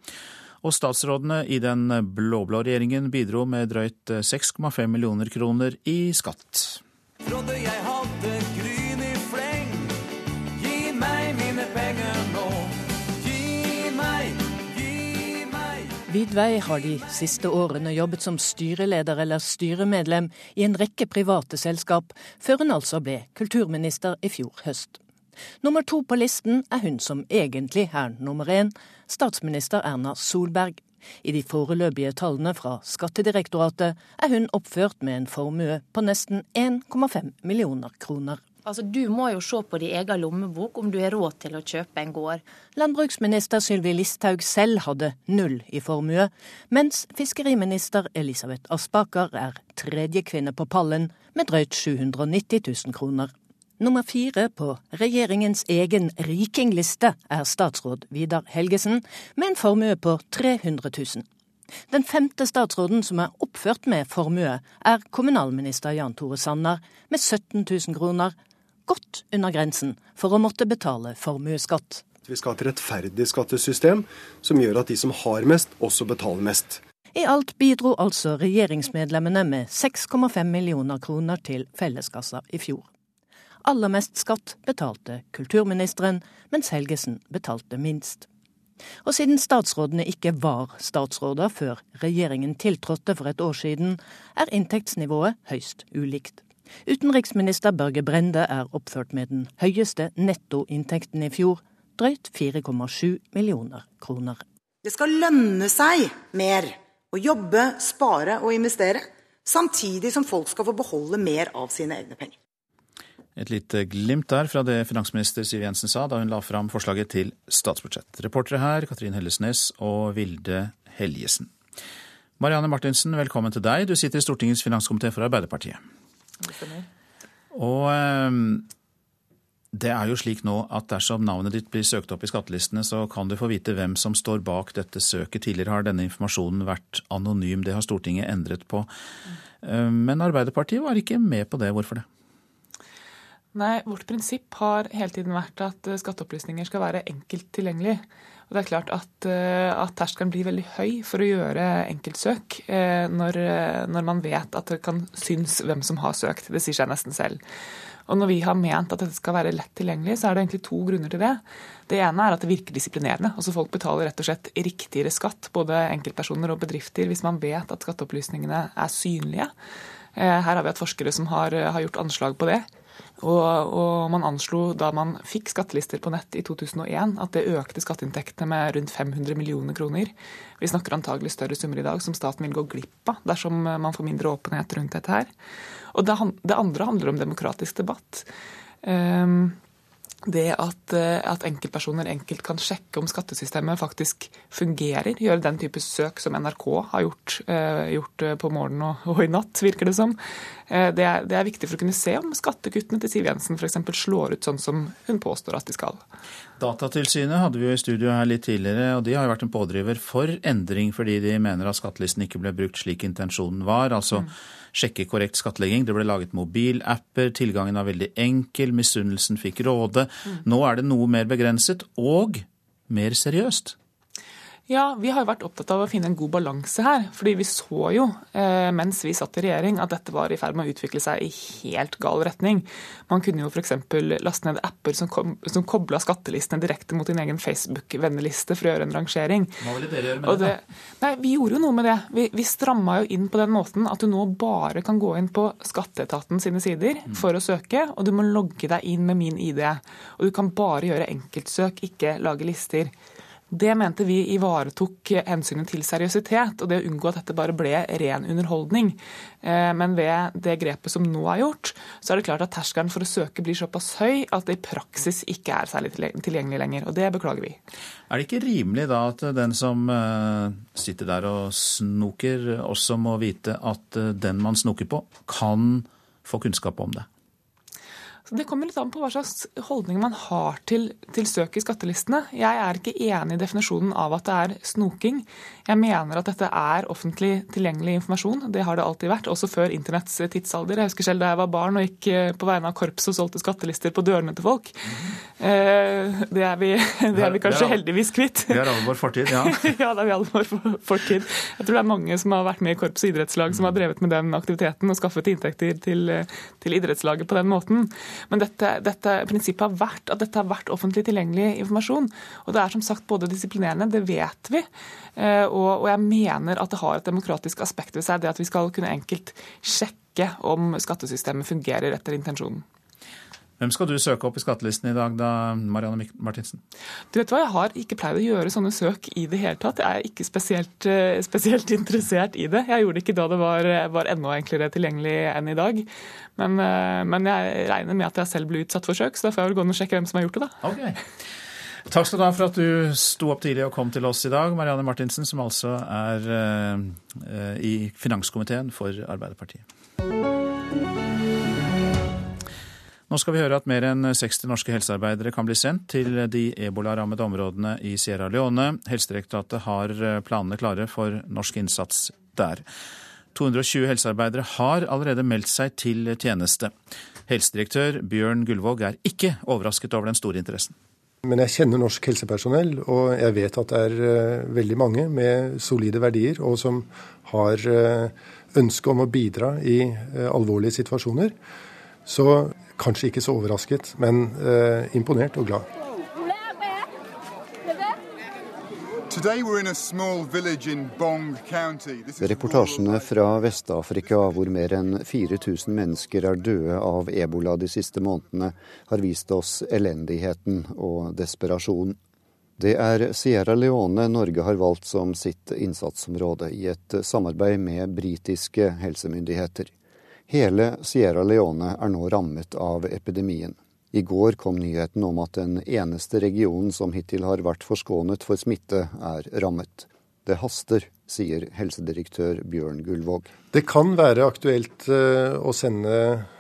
[SPEAKER 2] Og statsrådene i den blå-blå regjeringen bidro med drøyt 6,5 millioner kroner i skatt. Trodde jeg hadde gryn
[SPEAKER 17] Vidvei har de siste årene jobbet som styreleder eller styremedlem i en rekke private selskap, før hun altså ble kulturminister i fjor høst. Nummer to på listen er hun som egentlig er nummer én, statsminister Erna Solberg. I de foreløpige tallene fra Skattedirektoratet er hun oppført med en formue på nesten 1,5 millioner kroner.
[SPEAKER 32] Altså, Du må jo se på din egen lommebok om du har råd til å kjøpe en gård.
[SPEAKER 17] Landbruksminister Sylvi Listhaug selv hadde null i formue, mens fiskeriminister Elisabeth Aspaker er tredje kvinne på pallen med drøyt 790 000 kroner. Nummer fire på regjeringens egen rikingliste er statsråd Vidar Helgesen, med en formue på 300 000. Den femte statsråden som er oppført med formue, er kommunalminister Jan Tore Sanner, med 17 000 kroner, godt under grensen for å måtte betale formuesskatt.
[SPEAKER 33] Vi skal ha et rettferdig skattesystem som gjør at de som har mest, også betaler mest.
[SPEAKER 17] I alt bidro altså regjeringsmedlemmene med 6,5 millioner kroner til felleskassa i fjor. Aller mest skatt betalte kulturministeren, mens Helgesen betalte minst. Og siden statsrådene ikke var statsråder før regjeringen tiltrådte for et år siden, er inntektsnivået høyst ulikt. Utenriksminister Børge Brende er oppført med den høyeste nettoinntekten i fjor, drøyt 4,7 millioner kroner.
[SPEAKER 34] Det skal lønne seg mer å jobbe, spare og investere, samtidig som folk skal få beholde mer av sine egne penger.
[SPEAKER 2] Et lite glimt der fra det finansminister Siv Jensen sa da hun la fram forslaget til statsbudsjett. Reportere her Katrin Hellesnes og Vilde Helgesen. Marianne Martinsen, velkommen til deg. Du sitter i Stortingets finanskomité for Arbeiderpartiet. Og ehm, det er jo slik nå at dersom navnet ditt blir søkt opp i skattelistene, så kan du få vite hvem som står bak dette søket. Tidligere har denne informasjonen vært anonym, det har Stortinget endret på. Ehm, men Arbeiderpartiet var ikke med på det. Hvorfor det?
[SPEAKER 35] Nei, vårt prinsipp har hele tiden vært at skatteopplysninger skal være enkelt tilgjengelig. Og det er klart at, eh, at terskelen blir veldig høy for å gjøre enkeltsøk eh, når, eh, når, man vet at det kan synes hvem som har søkt. Det sier seg nesten selv. Og når vi har ment at dette skal være lett tilgjengelig, så er det egentlig to grunner til det. Det ene er at det virker disiplinerende. Altså Folk betaler rett og slett riktigere skatt, både enkeltpersoner og bedrifter, hvis man vet at skatteopplysningene er synlige. Her har vi hatt forskere som har, har gjort anslag på det. Og, og, man anslo da man fikk skattelister på nett i 2001 at det økte skatteinntektene med rundt 500 millioner kroner. Vi snakker antagelig større summer i dag som staten vil gå glipp av dersom man får mindre åpenhet rundt dette her. Og det, det andre handler om demokratisk debatt. Um, det at, eh, at, enkeltpersoner enkelt kan sjekke om skattesystemet faktisk fungerer. Gjøre den type søk som NRK har gjort, eh, gjort eh, på morgenen og, og, i natt, virker det som. Eh, det, er, det, er, viktig for å kunne se om skattekuttene til Siv Jensen f.eks. slår ut sånn som hun påstår at de skal.
[SPEAKER 2] Datatilsynet hadde vi jo i studio her litt tidligere, og de har jo vært en pådriver for endring fordi de mener at skattelisten ikke ble brukt slik intensjonen var. altså mm sjekke korrekt skattlegging. Det ble laget mobilapper, tilgangen var veldig enkel, misunnelsen fikk råde. Mm. Nå er det noe mer begrenset og mer seriøst.
[SPEAKER 35] Ja, vi har jo vært opptatt av å finne en god balanse her. Fordi vi så jo eh, mens vi satt i regjering at dette var i ferd med å utvikle seg i helt gal retning. Man kunne jo f.eks. laste ned apper som, kom, som kobla skattelistene direkte mot din egen Facebook-venneliste for å gjøre en rangering.
[SPEAKER 2] Hva ville dere gjøre med det?
[SPEAKER 35] det? Nei, Vi gjorde jo noe med det. Vi, vi stramma jo inn på den måten at du nå bare kan gå inn på skatteetaten sine sider mm. for å søke, og du må logge deg inn med min ID. Og du kan bare gjøre enkeltsøk, ikke lage lister. Det mente vi ivaretok hensynet til seriøsitet og det å unngå at dette bare ble ren underholdning. Eh, men ved det grepet som nå er gjort, så er det klart at terskelen for å søke blir såpass høy at det i praksis ikke er særlig tilgjengelig lenger. Og det beklager vi.
[SPEAKER 2] Er det ikke rimelig da at den som eh, sitter der og snoker, også må vite at eh, den man snoker på, kan få kunnskap om det?
[SPEAKER 35] Så Det kommer litt an på hva slags holdning man har til, til, søk i skattelistene. Jeg er ikke enig i definisjonen av at det er snoking. Jeg mener at dette er offentlig tilgjengelig informasjon. Det har det alltid vært, også før internetts tidsalder. Jeg husker selv da jeg var barn og gikk eh, på vegne av korpset og solgte skattelister på dørene til folk. Mm. Det er vi, det er vi kanskje heldigvis kvitt.
[SPEAKER 2] Vi har alle vår fortid, ja.
[SPEAKER 35] ja, det er vi alle vår fortid. Jeg tror det er mange som har vært med i korps og idrettslag som har drevet med den aktiviteten og skaffet inntekter til, til idrettslaget på den måten. Men dette, dette, prinsippet har vært at dette har vært offentlig tilgjengelig informasjon. Og det er som sagt både disiplinerende, det vet vi, eh, og, og jeg mener at det har et demokratisk aspekt ved seg, det at vi skal kunne enkelt sjekke om skattesystemet fungerer etter intensjonen.
[SPEAKER 2] Hvem skal du søke opp i skattelisten i dag, da, Marianne Martinsen?
[SPEAKER 35] Du vet hva, Jeg har ikke pleid å gjøre sånne søk i det hele tatt. Jeg er ikke spesielt, eh, spesielt interessert i det. Jeg gjorde det ikke da det var, var enda enklere tilgjengelig enn i dag. Men, eh, men, jeg regner med at jeg selv blir utsatt for søk, så da får jeg vel gå inn og sjekke hvem som har gjort det, da.
[SPEAKER 2] Okay. Takk skal du ha for at du sto opp tidlig og kom til oss i dag, Marianne Martinsen, som altså er i finanskomiteen for Arbeiderpartiet. Nå skal vi høre at mer enn 60 norske helsearbeidere kan bli sendt til de ebolarammede områdene i Sierra Leone. Helsedirektoratet har eh, planene klare for norsk innsats der. 220 helsearbeidere har allerede meldt seg til tjeneste. Helsedirektør Bjørn Gullvåg er ikke overrasket over den store interessen.
[SPEAKER 33] Men jeg kjenner norsk helsepersonell, og jeg vet at det er eh, veldig mange med solide verdier, og som har eh, ønske om å bidra i alvorlige situasjoner. Så Kanskje ikke så overrasket, men eh, imponert og glad.
[SPEAKER 36] Reportasjene fra Vest-Afrika, hvor mer enn 4000 mennesker er døde av ebola de siste månedene, har vist oss elendigheten og desperasjonen. Det er Sierra Leone Norge har valgt som sitt innsatsområde, i et samarbeid med britiske helsemyndigheter. Hele Sierra Leone er nå rammet av epidemien. I går kom nyheten om at den eneste regionen som hittil har vært forskånet for smitte, er rammet. Det haster, sier helsedirektør Bjørn Gullvåg.
[SPEAKER 33] Det kan være aktuelt eh, å sende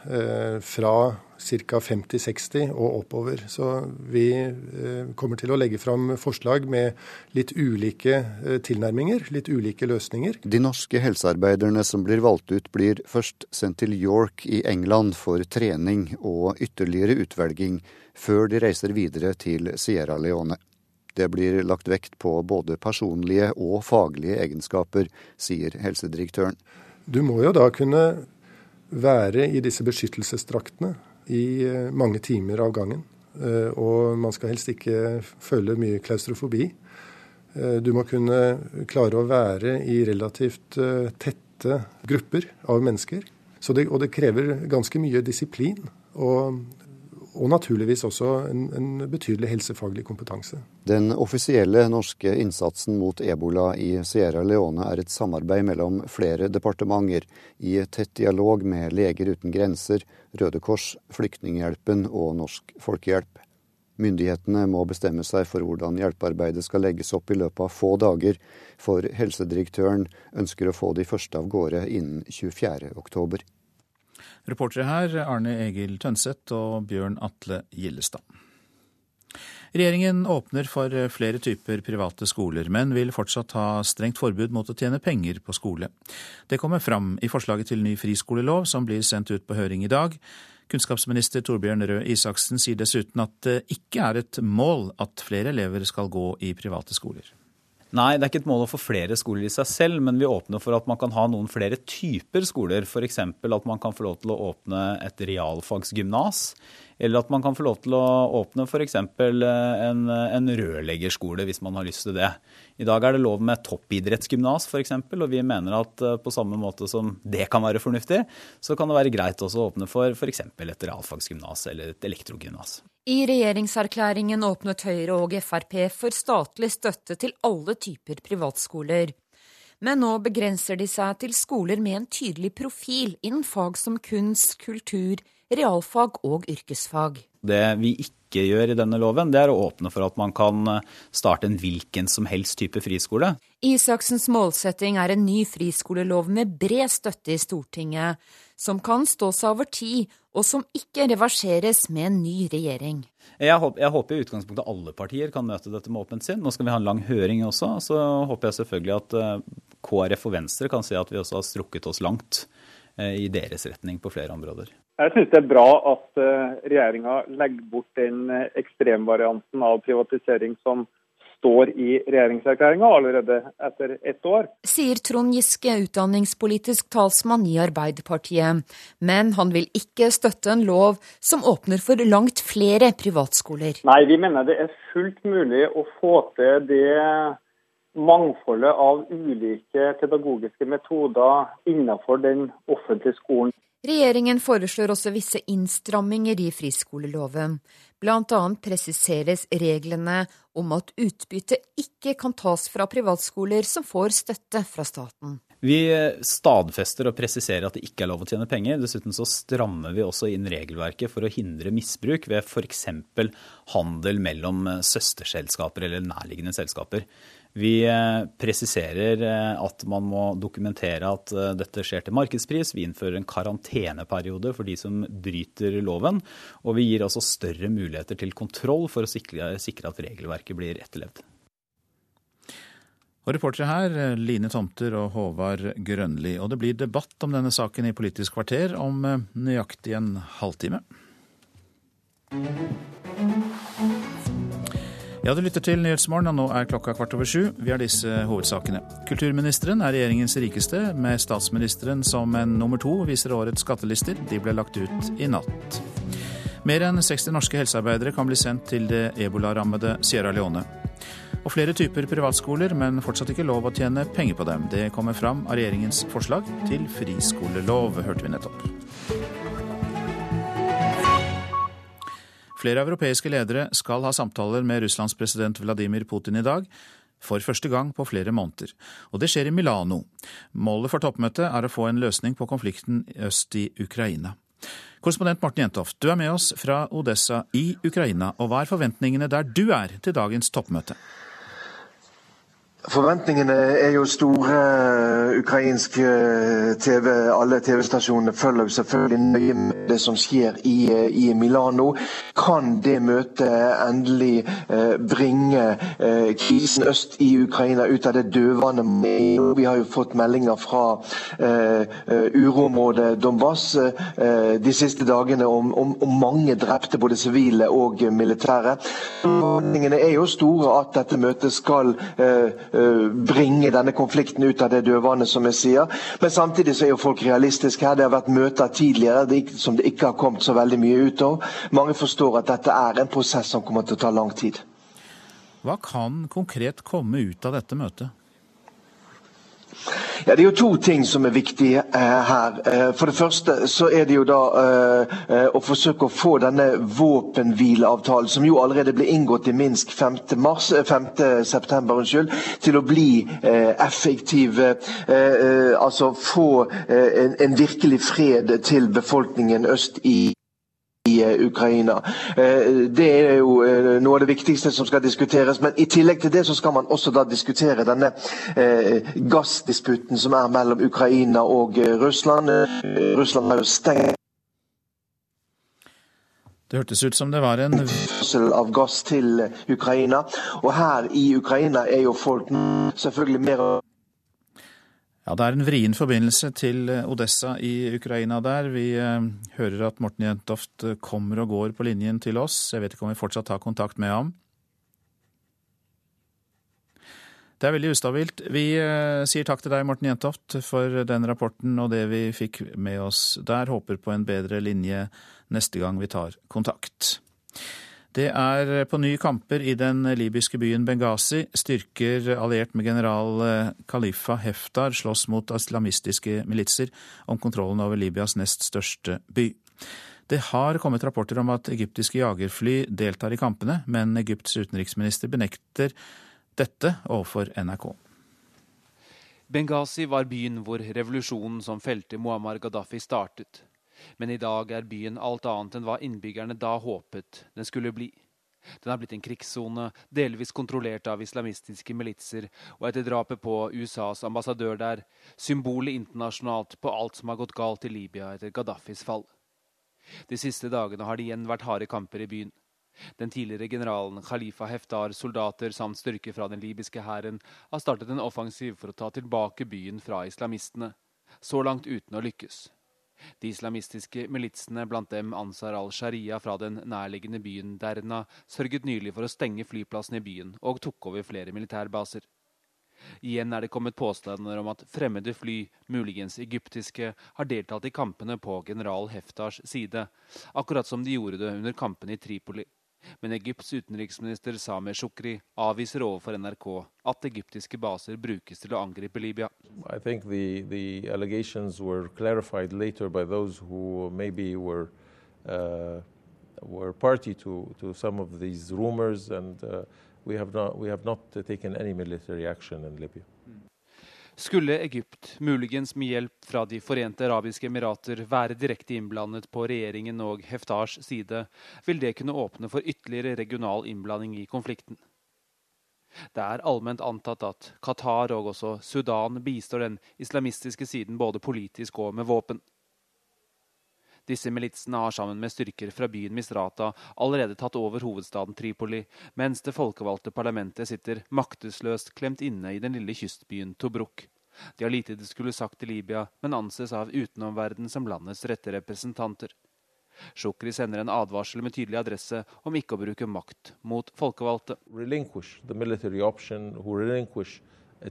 [SPEAKER 33] eh, fra ca. 50-60 og oppover. Så vi eh, kommer til å legge fram forslag med litt ulike eh, tilnærminger, litt ulike løsninger.
[SPEAKER 36] De norske helsearbeiderne som blir valgt ut, blir først sendt til York i England for trening og ytterligere utvelging, før de reiser videre til Sierra Leone. Det blir lagt vekt på både personlige og faglige egenskaper, sier helsedirektøren.
[SPEAKER 33] Du må jo da kunne være i disse beskyttelsesdraktene i eh, mange timer av gangen. Eh, og man skal helst ikke føle mye klaustrofobi. Eh, du må kunne klare å være i relativt tette grupper av mennesker. Det, og det krever ganske mye disiplin. Og og naturligvis også en, en, betydelig helsefaglig kompetanse.
[SPEAKER 36] Den offisielle norske innsatsen mot ebola i Sierra Leone er et samarbeid mellom flere departementer, i tett dialog med Leger uten grenser, Røde Kors, Flyktninghjelpen og Norsk Folkehjelp. Myndighetene må bestemme seg for hvordan hjelpearbeidet skal legges opp i løpet av få dager, for helsedirektøren ønsker å få de første av gårde innen 24.
[SPEAKER 2] Reportere her Arne Egil Tønseth og Bjørn Atle Gillestad. Regjeringen åpner for flere typer private skoler, men vil fortsatt ha strengt forbud mot å tjene penger på skole. Det kommer fram i forslaget til ny friskolelov som blir sendt ut på høring i dag. Kunnskapsminister Torbjørn Røe Isaksen sier dessuten at det ikke er et mål at flere elever skal gå i private skoler.
[SPEAKER 6] Nei, det er ikke et mål å få flere skoler i seg selv, men vi åpner for at man kan ha noen flere typer skoler. F.eks. at man kan få lov til å åpne et realfagsgymnas. Eller at man kan få lov til å åpne f.eks. En, en rørleggerskole, hvis man har lyst til det. I dag er det lov med toppidrettsgymnas f.eks., og vi mener at eh, på samme måte som det kan være fornuftig, så kan det være greit også å åpne for f.eks. et realfagsgymnas eller et elektrogymnas.
[SPEAKER 7] I regjeringserklæringen åpnet Høyre og Frp for statlig støtte til alle typer privatskoler. Men nå begrenser de seg til skoler med en tydelig profil innen fag som kunst, kultur, realfag og yrkesfag.
[SPEAKER 6] Det vi ikke gjør i denne loven, det er å åpne for at man kan eh, starte en hvilken som helst type friskole.
[SPEAKER 7] Isaksens målsetting er en ny friskolelov med bred støtte i Stortinget, som kan stå seg over tid, og som ikke reverseres med en ny regjering.
[SPEAKER 6] Jeg håper, jeg håper, i utgangspunktet alle partier kan møte dette med åpent sinn. Nå skal vi ha en lang høring også. Så håper jeg selvfølgelig at eh, KrF og Venstre kan si at vi også har strukket oss langt i deres retning på flere områder.
[SPEAKER 37] Jeg syns det er bra at eh, regjeringa legger bort den eh, ekstremvarianten av privatisering som står i regjeringserklæringa allerede etter ett år.
[SPEAKER 7] Sier Trond Giske, utdanningspolitisk talsmann i Arbeiderpartiet. Men han vil ikke støtte en lov som åpner for langt flere privatskoler.
[SPEAKER 37] Nei, vi mener det er fullt mulig å få til det mangfoldet av ulike pedagogiske metoder innenfor den offentlige skolen.
[SPEAKER 7] Regjeringen foreslår også visse innstramminger i friskoleloven. Blant annet presiseres reglene om at utbytte ikke kan tas fra privatskoler som får støtte fra staten.
[SPEAKER 6] Vi stadfester og presiserer at det ikke er lov å tjene penger. Dessuten så strammer vi også inn regelverket for å hindre misbruk ved f.eks. handel mellom søsterselskaper eller nærliggende selskaper. Vi eh, presiserer eh, at man må dokumentere at eh, dette skjer til markedspris. Vi innfører en karanteneperiode for de som bryter loven. Og vi gir altså større muligheter til kontroll for å sikre, at regelverket blir etterlevd.
[SPEAKER 2] Og Reportere her Line Tomter og Håvard Grønli. Og det blir debatt om denne saken i Politisk kvarter om nøyaktig en halvtime. Ja, du lytter til Nyhetsmorgen, og nå er klokka kvart over sju. Vi har disse hovedsakene. Kulturministeren er regjeringens rikeste, med statsministeren som en nummer to, viser årets skattelister. De ble lagt ut i natt. Mer enn 60 norske helsearbeidere kan bli sendt til det ebolarammede Sierra Leone. Og flere typer privatskoler, men fortsatt ikke lov å tjene penger på dem. Det kommer fram av regjeringens forslag til friskolelov, hørte vi nettopp. Flere europeiske ledere skal ha samtaler med Russlands president Vladimir Putin i dag. For første gang på flere måneder. Og det skjer i Milano. Målet for toppmøtet er å få en løsning på konflikten øst i Ukraina. Korrespondent Morten Jentoft, du er med oss fra Odessa i Ukraina. Og hva er forventningene der du er til dagens toppmøte?
[SPEAKER 38] Forventningene er jo store. Ukrainsk eh, TV, alle TV-stasjonene følger selvfølgelig nøye med det som skjer i, eh, i, Milano. Kan det møtet endelig eh, bringe krisen øst i Ukraina ut av det dødvanne? Vi har jo fått meldinger fra uroområdet Donbass de siste dagene om, om, om mange drepte, både sivile og militære. Forventningene er jo store at dette møtet skal bringe denne konflikten ut av det dødvannet, som jeg sier. Men samtidig så er jo folk realistiske her. Det har vært møter tidligere som det ikke har kommet så veldig mye ut av. Mange forstår at dette er en prosess som kommer til å ta lang tid.
[SPEAKER 2] Hva kan konkret komme ut av dette møtet?
[SPEAKER 38] Ja, Det er jo to ting som er viktige eh, her. Eh, for det første så er det jo da eh, eh å forsøke å få denne våpenhvileavtalen, som jo allerede ble inngått i Minsk 5. Mars, 5. Eh, september, unnskyld, til å bli effektiv. altså få en, en virkelig fred til befolkningen øst i i eh, Ukraina. Eh, det er jo eh, noe av det viktigste som skal diskuteres. Men i tillegg til det så skal man også da diskutere denne gassdisputten som er mellom Ukraina og Russland. Russland har jo stengt
[SPEAKER 2] det hørtes ut som det var en
[SPEAKER 38] av gass til Ukraina. Og her i Ukraina er jo folk selvfølgelig mer
[SPEAKER 2] ja, Det er en vrien forbindelse til eh, Odessa i Ukraina der. Vi eh, hører at Morten Jentoft eh, kommer og går på linjen til oss. Jeg vet ikke om vi fortsatt har kontakt med ham. Det er veldig ustabilt. Vi sier takk til deg, Morten Jentoft, for den rapporten og det vi fikk med oss der. Håper på en bedre linje neste gang vi tar kontakt. Det er på ny kamper i den libyske byen Benghazi. Styrker alliert med general eh, Khalifa Heftar slåss mot islamistiske militser om kontrollen over Libyas nest største by. Det har kommet rapporter om at egyptiske jagerfly deltar i kampene, men Egypts utenriksminister benekter dette overfor NRK.
[SPEAKER 39] Benghazi var byen hvor revolusjonen som felte Muammar Gaddafi startet. Men i dag er byen alt annet enn hva innbyggerne da håpet den skulle bli. Den har blitt en krigssone, delvis kontrollert av islamistiske militser, og etter drapet på USAs ambassadør der, symbolet internasjonalt på alt som har gått galt i Libya etter Gaddafis fall. De siste dagene har det igjen vært harde kamper i byen. Den tidligere generalen Khalifa Heftar, soldater samt styrker fra den libyske hæren har startet en offensiv for å ta tilbake byen fra islamistene, så langt uten å lykkes. De islamistiske militsene, blant dem Ansar al-Sharia fra den nærliggende byen Derna, sørget nylig for å stenge flyplassen i byen og tok over flere militærbaser. Igjen er det kommet påstander om at fremmede fly, muligens egyptiske, har deltatt i kampene på general Heftars side, akkurat som de gjorde det under kampene i Tripoli. Men Egypts utenriksminister Sameh Shukri avviser overfor NRK at egyptiske baser brukes til å angripe Libya.
[SPEAKER 40] The, the were, uh, were party to, to some of these rumors and uh, we have not, we have not taken any military action in Libya.
[SPEAKER 39] Skulle Egypt, muligens med hjelp fra De forente arabiske emirater, være direkte innblandet på regjeringen og Heftars side, vil det kunne åpne for ytterligere regional innblanding i konflikten. Det er allment antatt at Qatar og også Sudan bistår den islamistiske siden både politisk og med våpen. Disse militsene har sammen med styrker fra byen Misrata allerede tatt over hovedstaden Tripoli, mens det folkevalgte parlamentet sitter maktesløst klemt inne i den lille kystbyen Tobruk. De har lite de skulle sagt til Libya, men anses av utenomverdenen som landets rette representanter. Shukri sender en advarsel med tydelig adresse om ikke å bruke makt mot folkevalgte.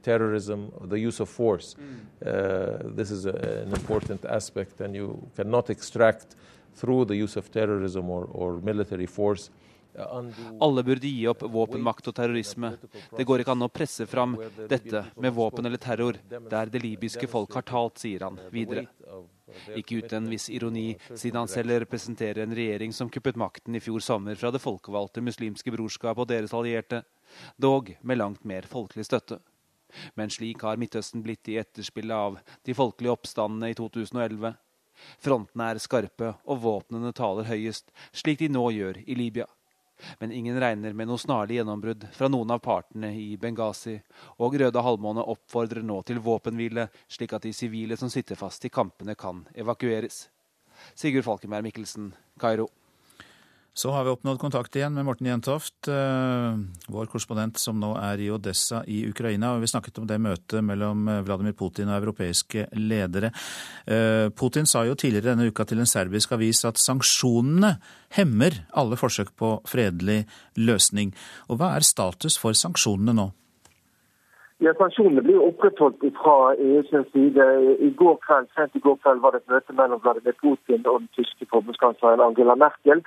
[SPEAKER 40] Terrorism, the use of force. Uh, this is a, an important aspect, and you cannot extract through the use of terrorism or, or military force.
[SPEAKER 39] Alle burde gi opp våpenmakt og terrorisme. Det går ikke an å presse fram dette med våpen eller terror der det libyske folk har talt, sier han videre. Ikke uten en viss ironi, siden han selv representerer en regjering som kuppet makten i fjor sommer fra det folkevalgte muslimske brorskap og deres allierte, dog med langt mer folkelig støtte. Men slik har Midtøsten blitt i etterspillet av de folkelige oppstandene i 2011. Frontene er skarpe, og våpnene taler høyest, slik de nå gjør i Libya. Men ingen regner med noe snarlig gjennombrudd fra noen av partene i Benghazi, og Røde halvmåne oppfordrer nå til våpenhvile, slik at de sivile som sitter fast i kampene, kan evakueres. Sigurd Falkenberg Mikkelsen, Kairo.
[SPEAKER 2] Så har vi oppnådd kontakt igjen med Morten Jentoft, eh, vår korrespondent som nå er i Odessa i Ukraina. og Vi snakket om det møtet mellom eh, Vladimir Putin og europeiske ledere. Eh, Putin sa jo tidligere denne uka til en serbisk avis at sanksjonene hemmer alle forsøk på fredelig løsning. Og Hva er status for sanksjonene nå?
[SPEAKER 41] Ja, Sanksjonene blir opprettholdt fra EUs side. I går kveld, sent i går kveld var det et møte mellom Vladimir Putin og den tyske forbundskansleren Angela Merkel.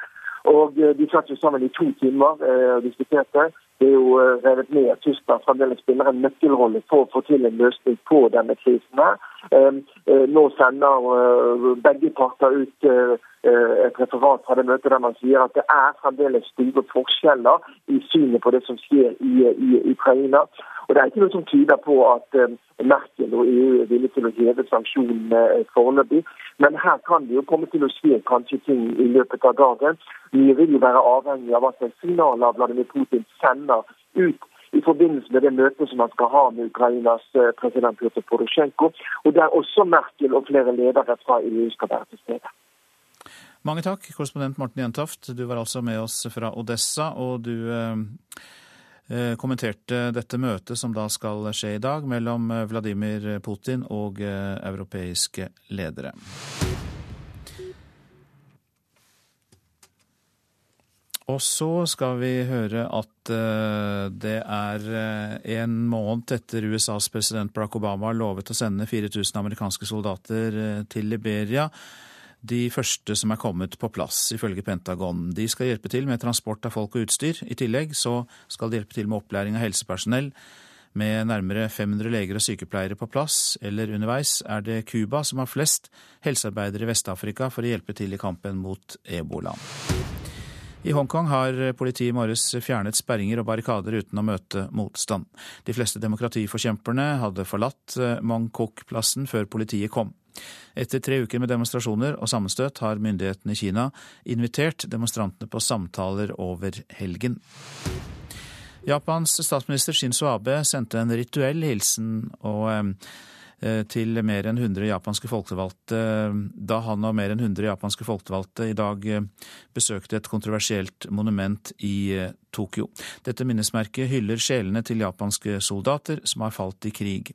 [SPEAKER 41] Og eh, De satt jo sammen i to timer eh, og diskuterte. Det er jo eh, revet med at Tyskland fremdeles spiller en nøkkelrolle for å få til en løsning på denne krisen. her. Nå sender begge parter ut et referat fra det møtet der man sier at det er fremdeles store forskjeller i synet på det som skjer i, i Ukraina. Og Det er ikke noe som tyder på at eh, Merkel og EU er villige til å heve sanksjonene eh, foreløpig. Men her kan det jo komme til å skje kanskje ting i løpet av dagen. Vi vil jo være avhengig av hva slags signaler Vladimir Putin sender ut i forbindelse med det møtet som man skal ha med Ukrainas eh, president Pjotr Porosjenko, og der også Merkel og flere ledere fra EU skal være til stede.
[SPEAKER 2] Mange takk, korrespondent Morten Jentoft. Du var altså med oss fra Odessa, og du Eh, kommenterte dette møtet som da skal skje i dag mellom eh, Vladimir Putin og eh, europeiske ledere. Og så skal vi høre at uh, det er uh, en måned etter USAs president Barack Obama lovet å sende 4000 amerikanske soldater uh, til Liberia. De første som er kommet på plass, ifølge Pentagon. De skal hjelpe til med transport av folk og utstyr. I tillegg så skal de hjelpe til med opplæring av helsepersonell. Med nærmere 500 leger og sykepleiere på plass eller underveis er det Cuba som har flest helsearbeidere i Vest-Afrika for å hjelpe til i kampen mot ebola. I Hongkong har politiet i morges fjernet sperringer og barrikader uten å møte motstand. De fleste demokratiforkjemperne hadde forlatt eh, Mongkok-plassen før politiet kom. Etter tre uker med demonstrasjoner og sammenstøt har myndighetene i Kina invitert demonstrantene på samtaler over helgen. Japans statsminister Shinzo Abe sendte en rituell hilsen og Eh, til mer enn 100 japanske folkevalgte da han og mer enn 100 japanske folkevalgte i dag eh, besøkte et kontroversielt monument i eh, Tokyo. Dette minnesmerket hyller sjelene til japanske soldater som har falt i krig.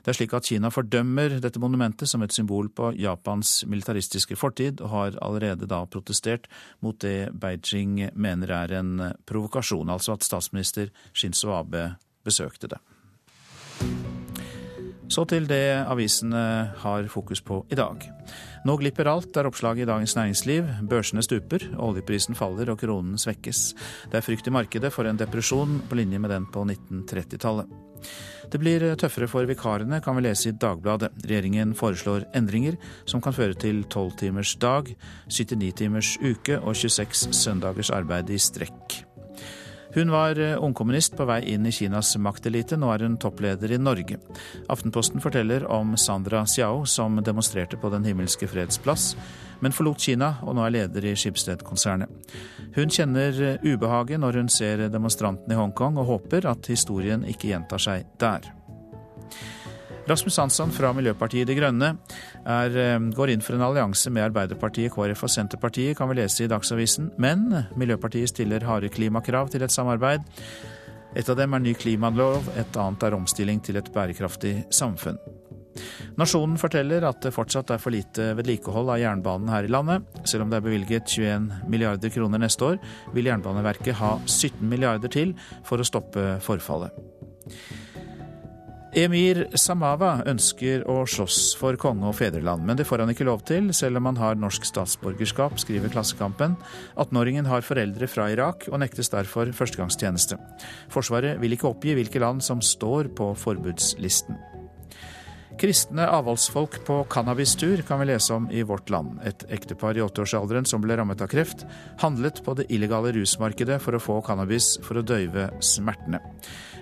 [SPEAKER 2] Det er slik at Kina fordømmer dette monumentet som et symbol på Japans militaristiske fortid, og har allerede da protestert mot det Beijing mener er en provokasjon, altså at statsminister Shinzo Abe besøkte det. Så til det avisene har fokus på i dag. Nå glipper alt, er oppslaget i Dagens Næringsliv. Børsene stuper, oljeprisen faller og kronen svekkes. Det er frykt i markedet for en depresjon på linje med den på 1930-tallet. Det blir tøffere for vikarene, kan vi lese i Dagbladet. Regjeringen foreslår endringer som kan føre til tolvtimers dag, 79 timers uke og 26 søndagers arbeid i strekk. Hun var eh, ungkommunist på vei inn i Kinas maktelite, nå er hun toppleder i Norge. Aftenposten forteller om Sandra Xiao, som demonstrerte på Den himmelske freds plass, men forlot Kina og nå er leder i Schibsted-konsernet. Hun kjenner eh, ubehaget når hun ser demonstrantene i Hongkong, og håper at historien ikke gjentar seg der. Rasmus Hansson fra Miljøpartiet De Grønne er, eh, går inn for en allianse med Arbeiderpartiet, KrF og Senterpartiet, kan vi lese i Dagsavisen. Men Miljøpartiet stiller harde klimakrav til et samarbeid. Et av dem er ny klimalov, et annet er omstilling til et bærekraftig samfunn. Nasjonen forteller at det fortsatt er for lite vedlikehold av jernbanen her i landet. Selv om det er bevilget 21 milliarder kroner neste år, vil Jernbaneverket ha 17 milliarder til for å stoppe forfallet. Emir Samava ønsker å slåss for konge og fedreland, men det får han ikke lov til, selv om han har norsk statsborgerskap, skriver Klassekampen. 18-åringen har foreldre fra Irak og nektes derfor førstegangstjeneste. Forsvaret vil ikke oppgi hvilke land som står på forbudslisten. Kristne avholdsfolk på cannabistur kan vi lese om i Vårt Land. Et ektepar i åtteårsalderen som ble rammet av kreft, handlet på det illegale rusmarkedet for å få cannabis for å døyve smertene.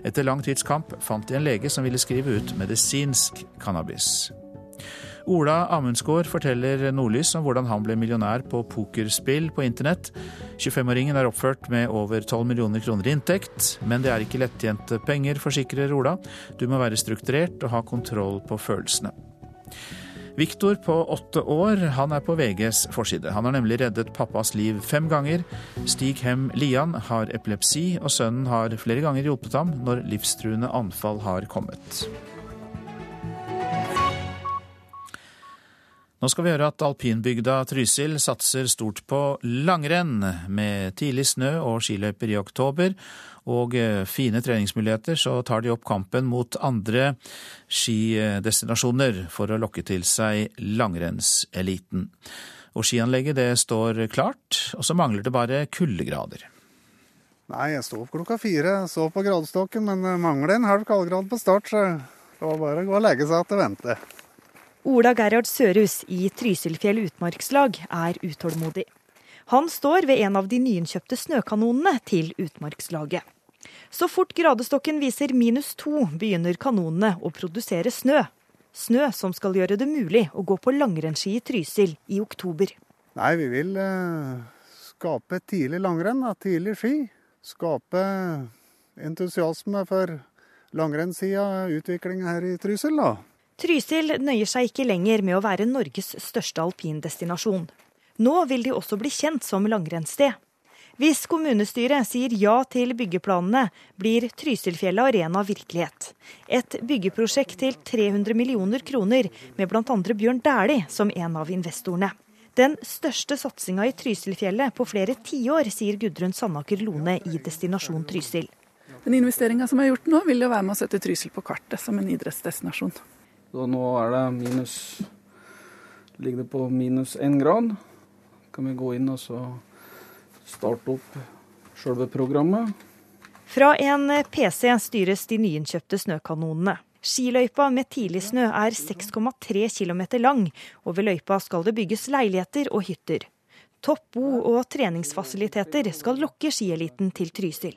[SPEAKER 2] Etter lang tids kamp fant de en lege som ville skrive ut medisinsk cannabis. Ola Amundsgaard forteller Nordlys om hvordan han ble millionær på pokerspill på internett. 25-åringen er oppført med over 12 millioner kroner i inntekt, men det er ikke lettjente penger, forsikrer Ola. Du må være strukturert og ha kontroll på følelsene. Viktor på åtte år, han er på VGs forside. Han har nemlig reddet pappas liv fem ganger. Stig Hem Lian har epilepsi, og sønnen har flere ganger hjulpet ham når livstruende anfall har kommet. Nå skal vi høre at alpinbygda Trysil satser stort på langrenn, med tidlig snø og skiløyper i oktober og eh, fine treningsmuligheter, så tar de opp kampen mot andre skidestinasjoner for å lokke til seg langrennseliten. Og skianlegget det står klart, og så mangler det bare kuldegrader.
[SPEAKER 42] Nei, jeg sto opp klokka fire, så på gradestokken, men mangler en halv kaldgrad på start, så det var bare å gå og legge seg til vente.
[SPEAKER 43] Ola Gerhard Sørhus i Trysilfjell utmarkslag er utålmodig. Han står ved en av de nyinnkjøpte snøkanonene til utmarkslaget. Så fort gradestokken viser minus to, begynner kanonene å produsere snø. Snø som skal gjøre det mulig å gå på langrennsski i Trysil i oktober.
[SPEAKER 42] Nei, vi vil eh, skape tidlig langrenn, tidlig ski. Skape entusiasme for langrennssida, utviklinga her i Trysil, da.
[SPEAKER 43] Trysil nøyer seg ikke lenger med å være Norges største alpindestinasjon. Nå vil de også bli kjent som langrennssted. Hvis kommunestyret sier ja til byggeplanene, blir Trysilfjellet Arena virkelighet. Et byggeprosjekt til 300 millioner kroner, med bl.a. Bjørn Dæhlie som en av investorene. Den største satsinga i Trysilfjellet på flere tiår, sier Gudrun Sandaker Lone i Destinasjon Trysil.
[SPEAKER 44] Den investeringa som er gjort nå, vil jo være med å sette Trysil på kartet som en idrettsdestinasjon.
[SPEAKER 45] Så nå er det minus Ligger det på minus én grad, kan vi gå inn og så starte opp sjølve programmet.
[SPEAKER 43] Fra en PC styres de nyinnkjøpte snøkanonene. Skiløypa med tidlig snø er 6,3 km lang, og ved løypa skal det bygges leiligheter og hytter. Toppbo og treningsfasiliteter skal lokke skieliten til Trysil.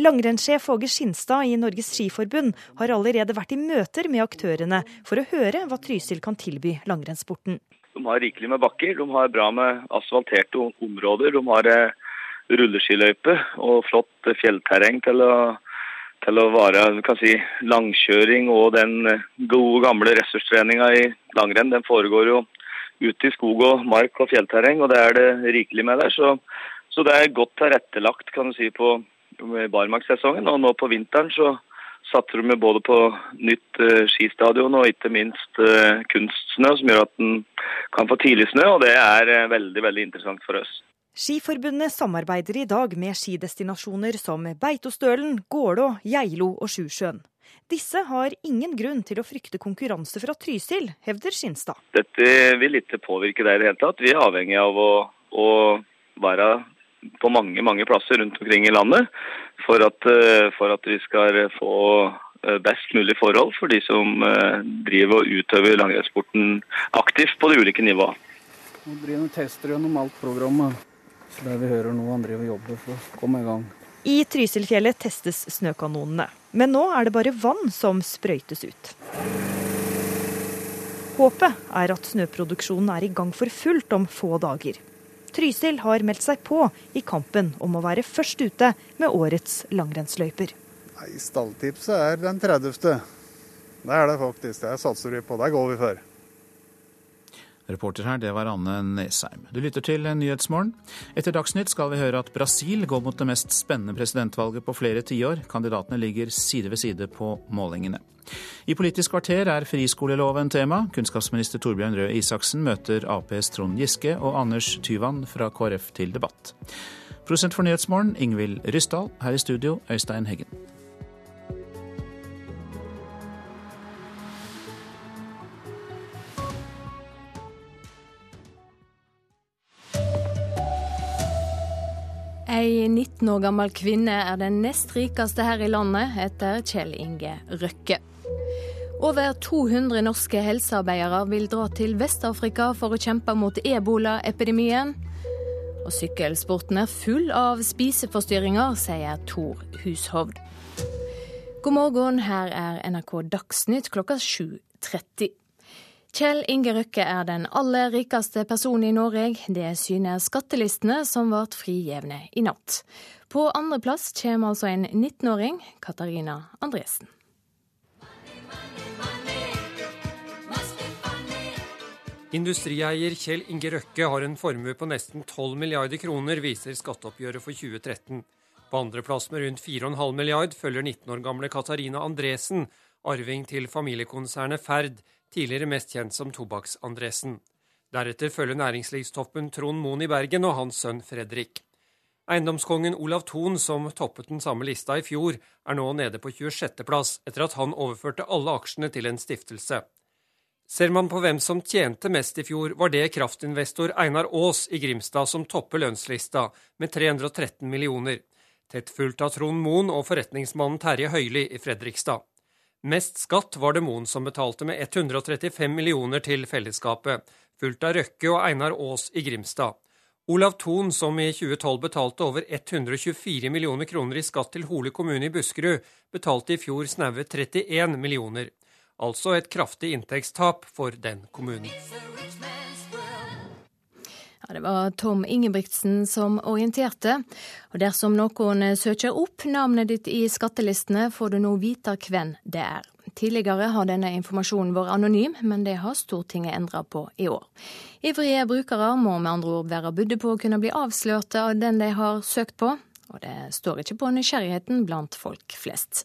[SPEAKER 43] Langrennssjef Åge Skinstad i Norges Skiforbund har allerede vært i møter med aktørene for å høre hva Trysil kan tilby langrennssporten.
[SPEAKER 46] De har rikelig med bakker, de har bra med asfalterte områder. De har eh, rulleskiløype og flott fjellterreng til å til å være si, langkjøring og den gode, gamle ressurstreninga i langrenn. Den foregår jo ute i skog og mark og fjellterreng, og det er det rikelig med der. Så, så det er godt tilrettelagt kan du si, på barmarkssesongen. Og nå på vinteren så satser de både på nytt uh, skistadion og ikke minst uh, kunstsnø, som gjør at den kan få tidlig snø. Og det er uh, veldig, veldig interessant for oss.
[SPEAKER 43] Skiforbundet samarbeider i dag med skidestinasjoner som Beitostølen, Gålå, Geilo og Sjusjøen. Disse har ingen grunn til å frykte konkurranse fra Trysil, hevder Skinstad.
[SPEAKER 46] Dette vil ikke påvirke det i det hele tatt. Vi er avhengig av å, å være på mange mange plasser rundt omkring i landet for at, eh, for at vi skal få eh, best mulig forhold for de som eh, driver og utøver langrennssporten aktivt på de ulike nivåene.
[SPEAKER 45] Nå driver vi tester gjennom alt programmet. Så der vi hører nå han driver og jobber for å komme i gang.
[SPEAKER 43] I Trysilfjellet testes snøkanonene, men nå er det bare vann som sprøytes ut. Håpet er at snøproduksjonen er i gang for fullt om få dager. Trysil har meldt seg på i kampen om å være først ute med årets langrennsløyper.
[SPEAKER 42] Stalltipset er den 30. Det er det faktisk. Det satser vi på. Det går vi for.
[SPEAKER 2] Reporter her, det var Anne Nesheim. Du lytter til Nyhetsmorgen. Etter Dagsnytt skal vi høre at Brasil går mot det mest spennende presidentvalget på flere tiår. Kandidatene ligger side ved side på målingene. I Politisk kvarter er friskoleloven tema. Kunnskapsminister Torbjørn Røe Isaksen møter Aps Trond Giske og Anders Tyvand fra KrF til debatt. Prosent for Nyhetsmorgen, Ingvild Ryssdal. Her i studio, Øystein Heggen.
[SPEAKER 47] Ei 19 år gammel kvinne er den nest rikeste her i landet, etter Kjell Inge Røkke. Over 200 norske helsearbeidere vil dra til Vest-Afrika for å kjempe mot ebolaepidemien. Og sykkelsporten er full av spiseforstyrringer, sier Tor Hushovd. God morgen, her er NRK Dagsnytt klokka 7.30. Kjell Inge Røkke er den aller rikeste personen i Norge. Det synes skattelistene som ble frigjevne i natt. På andreplass kommer altså en 19-åring, Katarina Andresen.
[SPEAKER 48] Industrieier Kjell Inge Røkke har en formue på nesten 12 milliarder kroner, viser skatteoppgjøret for 2013. På andreplass med rundt 4,5 milliard følger 19 år gamle Katarina Andresen, arving til familiekonsernet Ferd, tidligere mest kjent som Tobakks-Andresen. Deretter følger næringslivstoppen Trond Moen i Bergen og hans sønn Fredrik. Eiendomskongen Olav Thon, som toppet den samme lista i fjor, er nå nede på 26.-plass etter at han overførte alle aksjene til en stiftelse. Ser man på hvem som tjente mest i fjor, var det kraftinvestor Einar Aas i Grimstad som topper lønnslista, med 313 millioner. Tett fulgt av Trond Moen og forretningsmannen Terje Høili i Fredrikstad. Mest skatt var det Moen som betalte med 135 millioner til fellesskapet, fulgt av Røkke og Einar Aas i Grimstad. Olav Thon, som i 2012 betalte over 124 millioner kroner i skatt til Hole kommune i Buskerud, betalte i fjor snaue 31 millioner. Altså et kraftig inntektstap for den kommunen.
[SPEAKER 47] Ja, det var Tom Ingebrigtsen som orienterte. Og dersom noen søker opp navnet ditt i skattelistene, får du nå vite hvem det er. Tidligere har denne informasjonen vært anonym, men det har Stortinget endra på i år. Ivrige brukere må med andre ord være budde på å kunne bli avslørt av den de har søkt på, og det står ikke på nysgjerrigheten blant folk flest.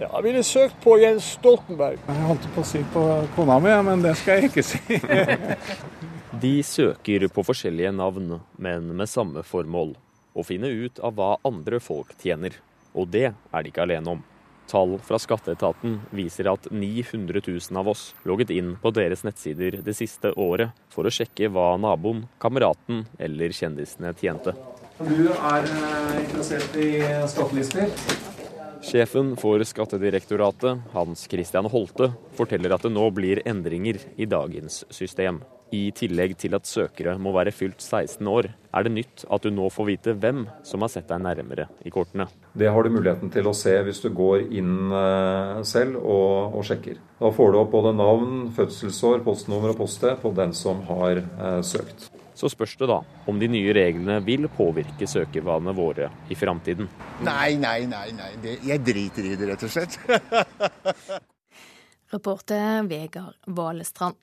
[SPEAKER 49] Ja, jeg ville søkt på Jens Stoltenberg.
[SPEAKER 50] Jeg holdt på å si på kona mi, men det skal jeg ikke si.
[SPEAKER 12] De søker på forskjellige navn, men med samme formål. Å finne ut av hva andre folk tjener. Og det er de ikke alene om. Tall fra skatteetaten viser at 900 000 av oss logget inn på deres nettsider det siste året for å sjekke hva naboen, kameraten eller kjendisene tjente.
[SPEAKER 51] Du er eh, interessert i skattelister?
[SPEAKER 12] Sjefen for Skattedirektoratet, Hans Christian Holte, forteller at det nå blir endringer i dagens system. I tillegg til at søkere må være fylt 16 år, er det nytt at du nå får vite hvem som har sett deg nærmere i kortene.
[SPEAKER 13] Det har du muligheten til å se hvis du går inn eh, selv og, og sjekker. Da får du opp både navn, fødselsår, postnummer og poststed på den som har eh, søkt.
[SPEAKER 12] Så spørs det da om de nye reglene vil påvirke søkevanene våre i framtiden.
[SPEAKER 15] Nei, nei, nei. nei. Det, jeg driter i det, rett og slett.
[SPEAKER 47] Reporter Vegard Valestrand.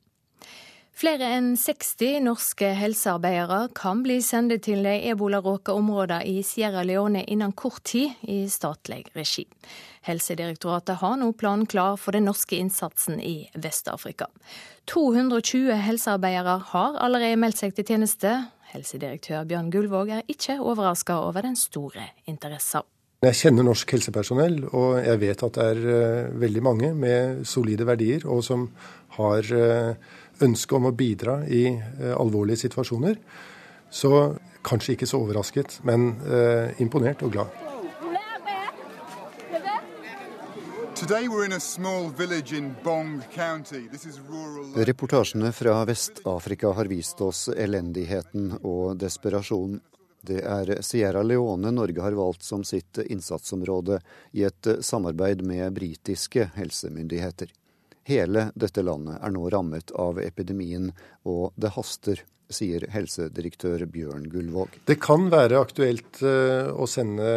[SPEAKER 47] Flere enn 60 norske helsearbeidere kan bli sendt til de ebolaråka områdene i Sierra Leone innen kort tid i statlig regi. Helsedirektoratet har nå planen klar for den norske innsatsen i Vest-Afrika. 220 helsearbeidere har allerede meldt seg til tjeneste. Helsedirektør Bjørn Gullvåg er ikke overraska over den store interessen.
[SPEAKER 33] Jeg kjenner norsk helsepersonell, og jeg vet at det er uh, veldig mange med solide verdier, og som har uh, ønske om å bidra i uh, alvorlige situasjoner. Så kanskje ikke så overrasket, men imponert og glad.
[SPEAKER 36] Reportasjene fra Vest-Afrika har vist oss elendigheten og desperasjonen. Det er Sierra Leone Norge har valgt som sitt innsatsområde i et samarbeid med britiske helsemyndigheter. Hele dette landet er nå rammet av epidemien, og det haster, sier helsedirektør Bjørn Gullvåg.
[SPEAKER 33] Det kan være aktuelt uh, å sende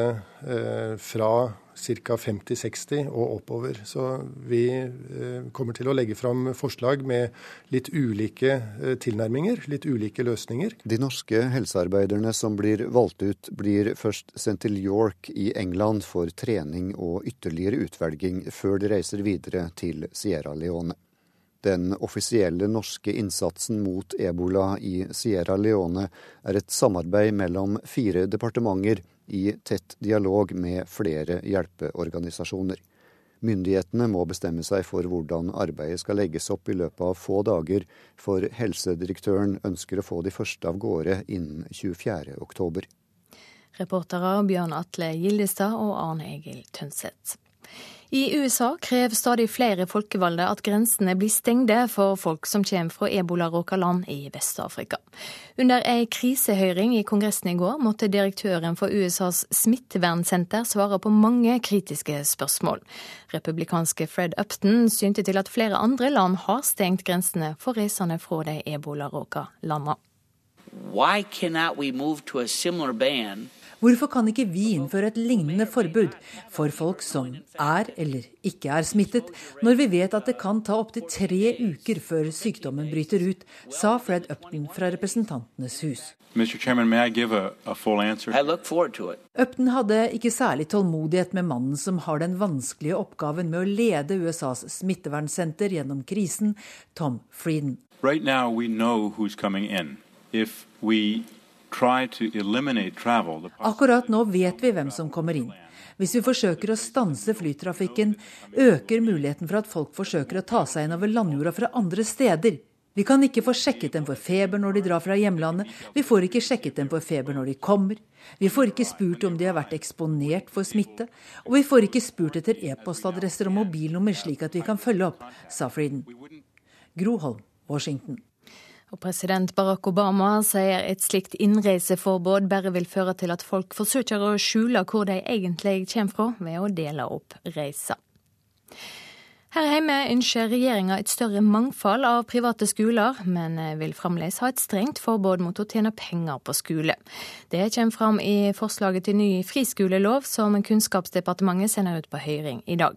[SPEAKER 33] uh, fra ca. 50-60 og oppover. Så vi uh, kommer til å legge fram forslag med litt ulike tilnærminger, litt ulike løsninger.
[SPEAKER 36] De norske helsearbeiderne som blir valgt ut, blir først sendt til York i England for trening og ytterligere utvelging, før de reiser videre til Sierra Leone. Den offisielle norske innsatsen mot ebola i Sierra Leone er et samarbeid mellom fire departementer i tett dialog med flere hjelpeorganisasjoner. Myndighetene må bestemme seg for hvordan arbeidet skal legges opp i løpet av få dager, for helsedirektøren ønsker å få de første av gårde innen 24. oktober.
[SPEAKER 47] Reportere Bjørn Atle Gildestad og Arne Egil Tønseth. I USA krever stadig flere folkevalgte at grensene blir stengte for folk som kommer fra ebola-råka land i Vest-Afrika. Under ei krisehøring i Kongressen i går måtte direktøren for USAs smittevernsenter svare på mange kritiske spørsmål. Republikanske Fred Upton synte til at flere andre land har stengt grensene for reisende fra de ebola-råka landene.
[SPEAKER 52] Why cannot we move to a similar ban
[SPEAKER 4] Hvorfor kan ikke vi innføre et lignende forbud for folk som er eller ikke er smittet, når vi vet at det kan ta opptil tre uker før sykdommen bryter ut, sa Fred Upton fra Representantenes hus.
[SPEAKER 52] Chairman, a, a
[SPEAKER 4] Upton hadde ikke særlig tålmodighet med mannen som har den vanskelige oppgaven med å lede USAs smittevernsenter gjennom krisen, Tom Frieden.
[SPEAKER 52] Right now we know who's coming in. If we
[SPEAKER 4] Akkurat nå vet vi hvem som kommer inn. Hvis vi forsøker å stanse flytrafikken, øker muligheten for at folk forsøker å ta seg inn over landjorda fra andre steder. Vi kan ikke få sjekket dem for feber når de drar fra hjemlandet. Vi får ikke sjekket dem for feber når de kommer. Vi får ikke spurt om de har vært eksponert for smitte. Og vi får ikke spurt etter e-postadresser og mobilnummer slik at vi kan følge opp, sa Frieden. Groholm, Washington.
[SPEAKER 47] Og president Barack Obama sier et slikt innreiseforbud bare vil føre til at folk forsøker å skjule hvor de egentlig kommer fra, ved å dele opp reiser. Her hjemme ønsker regjeringa et større mangfold av private skoler, men vil fremdeles ha et strengt forbud mot å tjene penger på skole. Det kommer fram i forslaget til ny friskolelov som Kunnskapsdepartementet sender ut på høring i dag.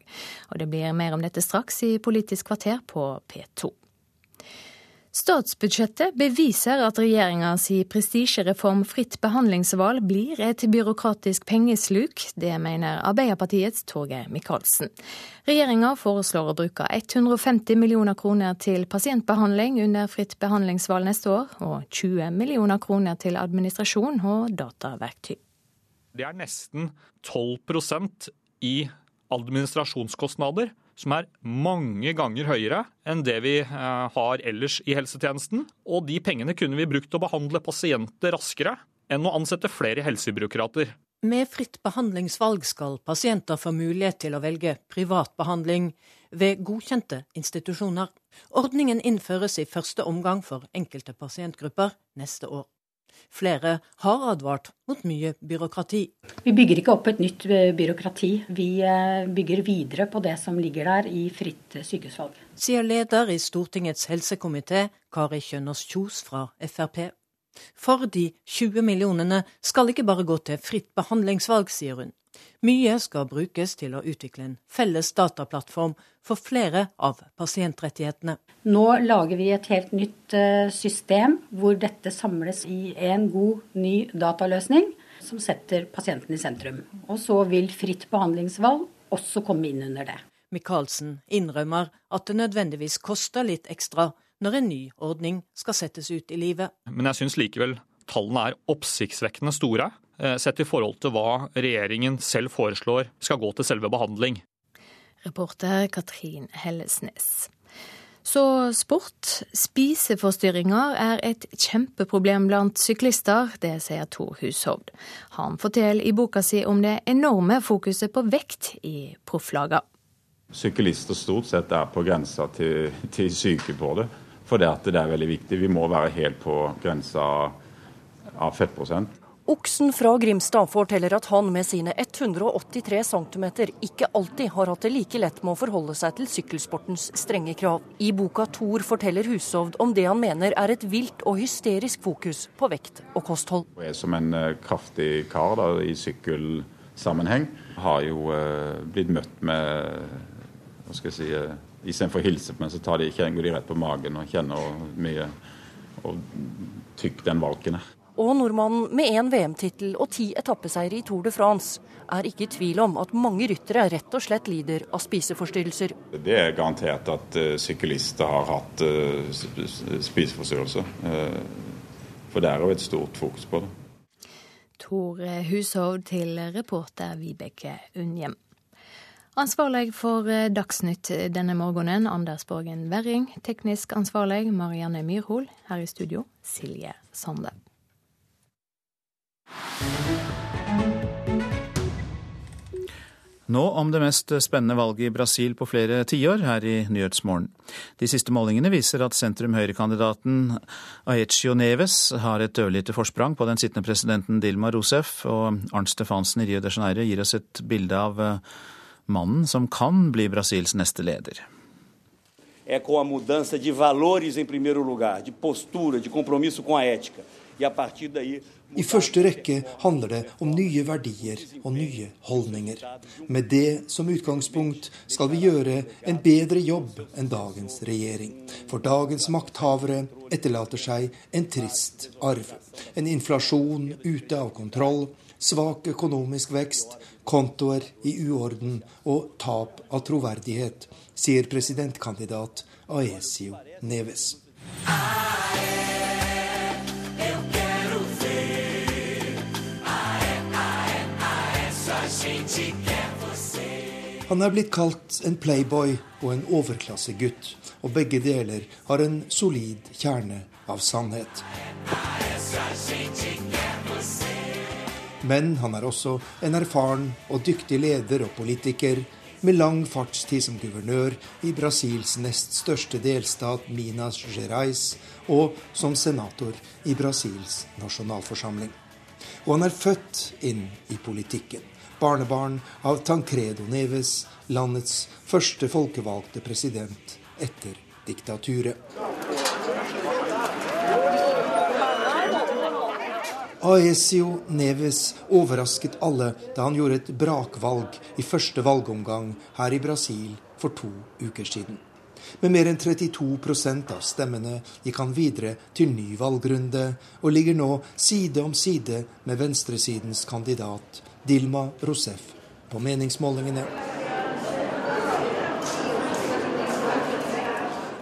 [SPEAKER 47] Og det blir mer om dette straks i Politisk kvarter på P2. Statsbudsjettet beviser at regjeringas prestisjereform fritt behandlingsvalg blir et byråkratisk pengesluk. Det mener Arbeiderpartiets Torgeir Micaelsen. Regjeringa foreslår å bruke 150 millioner kroner til pasientbehandling under fritt behandlingsvalg neste år, og 20 millioner kroner til administrasjon og dataverktøy.
[SPEAKER 16] Det er nesten 12% i administrasjonskostnader som er mange ganger høyere enn det vi eh, har ellers i helsetjenesten. Og de pengene kunne vi brukt til å behandle pasienter raskere enn å ansette flere helsebyråkrater.
[SPEAKER 17] Med fritt behandlingsvalg skal pasienter få mulighet til å velge privat behandling ved godkjente institusjoner. Ordningen innføres i første omgang for enkelte pasientgrupper neste år. Flere har advart mot mye byråkrati.
[SPEAKER 18] Vi bygger ikke opp et nytt eh, byråkrati. Vi eh, bygger videre på det som ligger der i fritt sykehusvalg.
[SPEAKER 17] Sier leder i Stortingets helsekomité, Kari Kjønaas Kjos fra Frp. For de 20 millionene skal ikke bare gå til fritt behandlingsvalg, sier hun. Mye skal brukes til å utvikle en felles dataplattform for flere av pasientrettighetene.
[SPEAKER 18] Nå lager vi et helt nytt eh, system hvor dette samles i en god, ny dataløsning som setter pasienten i sentrum. Og så vil fritt behandlingsvalg også komme inn under det.
[SPEAKER 17] Michaelsen innrømmer at det nødvendigvis koster litt ekstra når en ny ordning skal settes ut i livet.
[SPEAKER 16] Men jeg syns likevel tallene er oppsiktsvekkende store. Eh, sett i forhold til hva regjeringen selv foreslår skal gå til selve behandling.
[SPEAKER 47] Reporter Katrin Hellesnes. Så sport. Spiseforstyrringer er et kjempeproblem blant syklister, det sier Tor Hushovd. Han forteller i boka si om det enorme fokuset på vekt i profflaga.
[SPEAKER 53] Syklister stort sett er på grensa til, til syke på det, for det, det er veldig viktig. Vi må være helt på grensa av fettprosent.
[SPEAKER 54] Oksen fra Grimstad forteller at han med sine 183 cm ikke alltid har hatt det like lett med å forholde seg til sykkelsportens strenge krav. I boka Thor forteller Hushovd om det han mener er et vilt og hysterisk fokus på vekt og kosthold.
[SPEAKER 53] Jeg som en eh, kraftig kar da, i sykkelsammenheng har jo eh, blitt møtt med hva skal jeg si, eh, Istedenfor å hilse på meg, så tar de, går de rett på magen og kjenner mye og tykk den valken er.
[SPEAKER 54] Og nordmannen med én VM-tittel og ti etappeseiere i Tour de France er ikke i tvil om at mange ryttere rett og slett lider av spiseforstyrrelser.
[SPEAKER 53] Det er garantert at uh, syklister har hatt uh, spiseforstyrrelser. Uh, for det er jo et stort fokus på det.
[SPEAKER 47] Tor Hushovd til reporter Vibeke Unnhjem. Ansvarlig for Dagsnytt denne morgenen, Anders Borgen Werring. Teknisk ansvarlig, Marianne Myrhol. Her i studio, Silje Sande.
[SPEAKER 2] Nå om det mest spennende valget i Brasil på flere tiår, her i Nyhetsmorgen. De siste målingene viser at sentrum-høyre-kandidaten Aecio Neves har et ørlite forsprang på den sittende presidenten Dilma Rousef, og Arnt Stefansen i Rio de Janeiro gir oss et bilde av eh, mannen som kan bli Brasils neste leder.
[SPEAKER 40] É com a mudança.
[SPEAKER 55] I første rekke handler det om nye verdier og nye holdninger. Med det som utgangspunkt skal vi gjøre en bedre jobb enn dagens regjering. For dagens makthavere etterlater seg en trist arv. En inflasjon ute av kontroll, svak økonomisk vekst, kontoer i uorden og tap av troverdighet, sier presidentkandidat Aesio Neves. Han er blitt kalt en playboy og en overklassegutt, og begge deler har en solid kjerne av sannhet. Men han er også en erfaren og dyktig leder og politiker med lang fartstid som guvernør i Brasils nest største delstat Minas Gerais og som senator i Brasils nasjonalforsamling. Og han er født inn i politikken barnebarn av Tancredo Neves, landets første folkevalgte president etter diktaturet. Aesio Neves overrasket alle da han gjorde et brakvalg i første valgomgang her i Brasil for to uker siden. Med mer enn 32% av stemmene gikk han videre til ny valgrunde, og ligger nå side om side med venstresidens kandidat Dilma Rousef på meningsmålingene.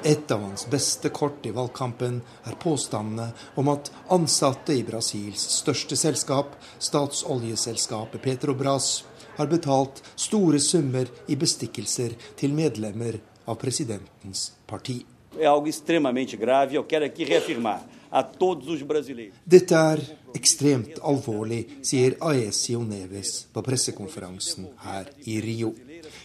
[SPEAKER 55] Et av hans beste kort i valgkampen er påstandene om at ansatte i Brasils største selskap, statsoljeselskapet Petrobras, har betalt store summer i bestikkelser til medlemmer av presidentens parti. Dette er ekstremt alvorlig, sier Aesio Neves på pressekonferansen her i Rio.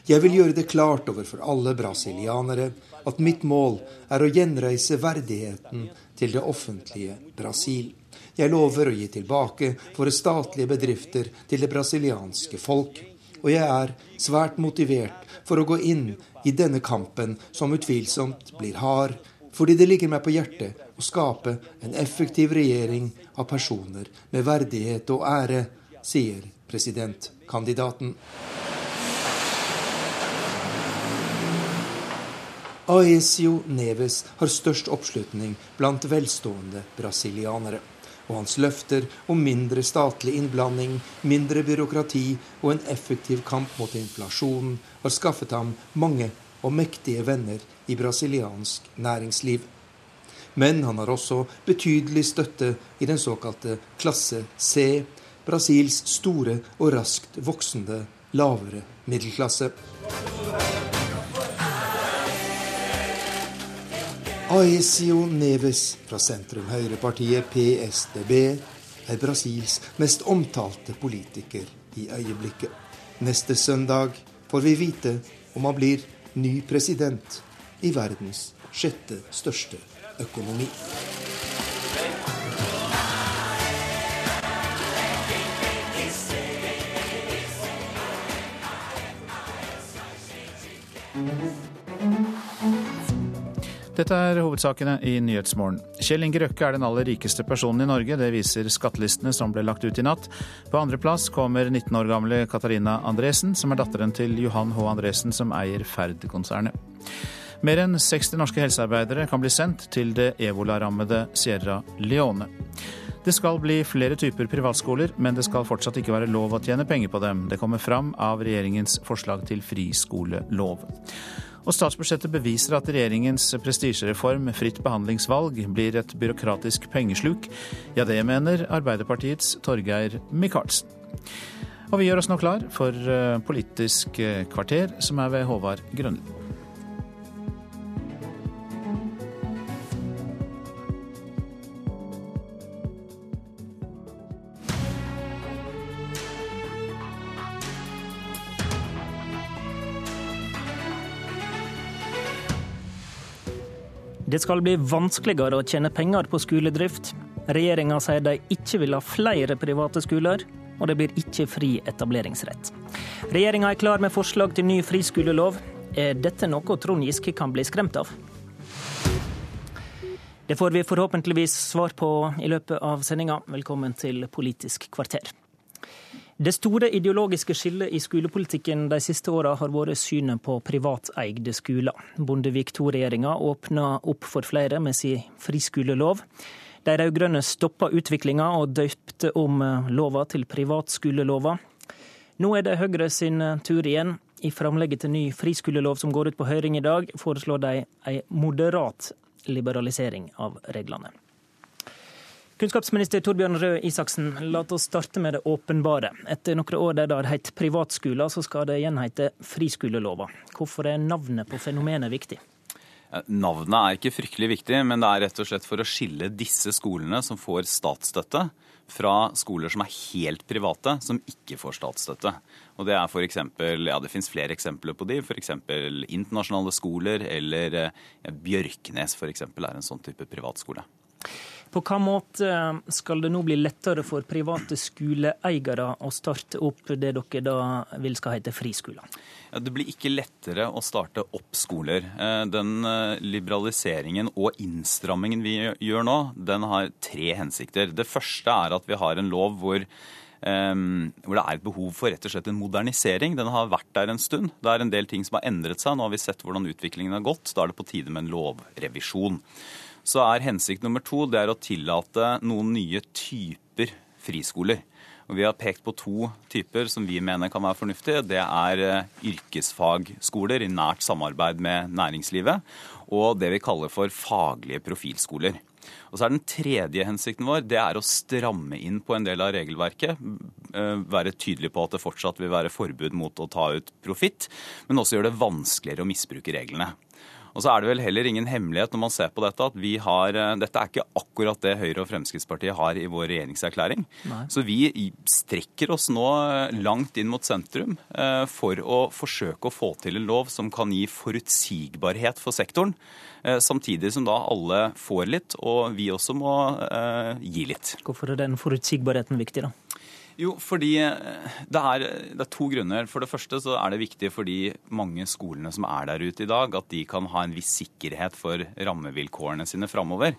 [SPEAKER 55] Jeg vil gjøre det klart overfor alle brasilianere at mitt mål er å gjenreise verdigheten til det offentlige Brasil. Jeg lover å gi tilbake våre statlige bedrifter til det brasilianske folk. Og jeg er svært motivert for å gå inn i denne kampen, som utvilsomt blir hard, fordi det ligger meg på hjertet å skape en effektiv regjering av personer med verdighet og ære, sier presidentkandidaten. Aesio Neves har størst oppslutning blant velstående brasilianere og hans løfter om mindre statlig innblanding, mindre byråkrati og en effektiv kamp mot inflasjonen har skaffet ham mange og mektige venner i brasiliansk næringsliv. Men han har også betydelig støtte i den såkalte klasse C, Brasils store og raskt voksende lavere middelklasse. Aesio Neves fra sentrum-høyrepartiet PSDB er Brasils mest omtalte politiker i øyeblikket. Neste søndag får vi vite om han blir ny president i verdens sjette største økonomi.
[SPEAKER 2] Dette er hovedsakene i Nyhetsmorgen. Kjell Inge Røkke er den aller rikeste personen i Norge. Det viser skattelistene som ble lagt ut i natt. På andreplass kommer 19 år gamle Katarina Andresen, som er datteren til Johan H. Andresen, som eier Ferd-konsernet. Mer enn 60 norske helsearbeidere kan bli sendt til det ebolarammede Sierra Leone. Det skal bli flere typer privatskoler, men det skal fortsatt ikke være lov å tjene penger på dem. Det kommer fram av regjeringens forslag til friskolelov. Og statsbudsjettet beviser at regjeringens prestisjereform fritt behandlingsvalg blir et byråkratisk pengesluk. Ja, det mener Arbeiderpartiets Torgeir Micaelsen. Og vi gjør oss nå klar for eh, Politisk kvarter, som er ved Håvard Grønli.
[SPEAKER 56] Det skal bli vanskeligere å tjene penger på skoledrift. Regjeringa sier de ikke vil ha flere private skoler, og det blir ikke fri etableringsrett. Regjeringa er klar med forslag til ny friskolelov. Er dette noe Trond Giske kan bli skremt av? Det får vi forhåpentligvis svar på i løpet av sendinga. Velkommen til Politisk kvarter. Det store ideologiske skillet i skolepolitikken de siste åra har vært synet på privateide skoler. Bondevik II-regjeringa åpna opp for flere med sin friskolelov. De rød-grønne stoppa utviklinga og døypte om lova til privatskolelova. Nå er det Høyre sin tur igjen. I framlegget til ny friskolelov som går ut på høring i dag, foreslår de ei moderat liberalisering av reglene. Kunnskapsminister Torbjørn Røe Isaksen, la oss starte med det åpenbare. Etter noen år der det har hett privatskoler, så skal det igjen hete friskolelova. Hvorfor er navnet på fenomenet viktig?
[SPEAKER 6] Navnet er ikke fryktelig viktig, men det er rett og slett for å skille disse skolene som får statsstøtte, fra skoler som er helt private, som ikke får statsstøtte. Og Det er for eksempel, ja det finnes flere eksempler på de, f.eks. internasjonale skoler, eller ja, Bjørknes eksempel er en sånn type privatskole.
[SPEAKER 56] På hva måte skal det nå bli lettere for private skoleeiere å starte opp det dere da vil skal hete friskoler?
[SPEAKER 6] Ja, det blir ikke lettere å starte opp skoler. Eh, den eh, liberaliseringen og innstrammingen vi gjør nå, den har tre hensikter. Det første er at vi har en lov hvor hvor det er et behov for rett og slett en modernisering. Den har vært der en stund. Det er en del ting som har endret seg. Nå har vi sett hvordan utviklingen har gått. Da er det på tide med en lovrevisjon. Så er hensikt nummer to det er å tillate noen nye typer friskoler. Og Vi har pekt på to typer som vi mener kan være fornuftige. Det er eh, yrkesfagskoler i nært samarbeid med næringslivet, og det vi kaller for faglige profilskoler. Og så er Den tredje hensikten vår det er å stramme inn på en del av regelverket. Eh, være tydelig på at det fortsatt vil være forbud mot å ta ut profitt, men også gjøre det vanskeligere å misbruke reglene. Og så er det vel heller ingen hemmelighet når man ser på dette, at vi har eh, Dette er ikke akkurat det Høyre og Fremskrittspartiet har i vår regjeringserklæring. Nei. Så vi strekker oss nå eh, langt inn mot sentrum eh, for å forsøke å få til en lov som kan gi forutsigbarhet for sektoren. Samtidig som da alle får litt, og vi også må gi litt.
[SPEAKER 56] Hvorfor er den forutsigbarheten viktig, da?
[SPEAKER 6] Jo, fordi eh, det er, det er, to grunner. For det første så er det viktig for de mange skolene som er der ute i dag, at de kan ha en viss sikkerhet for rammevilkårene sine framover.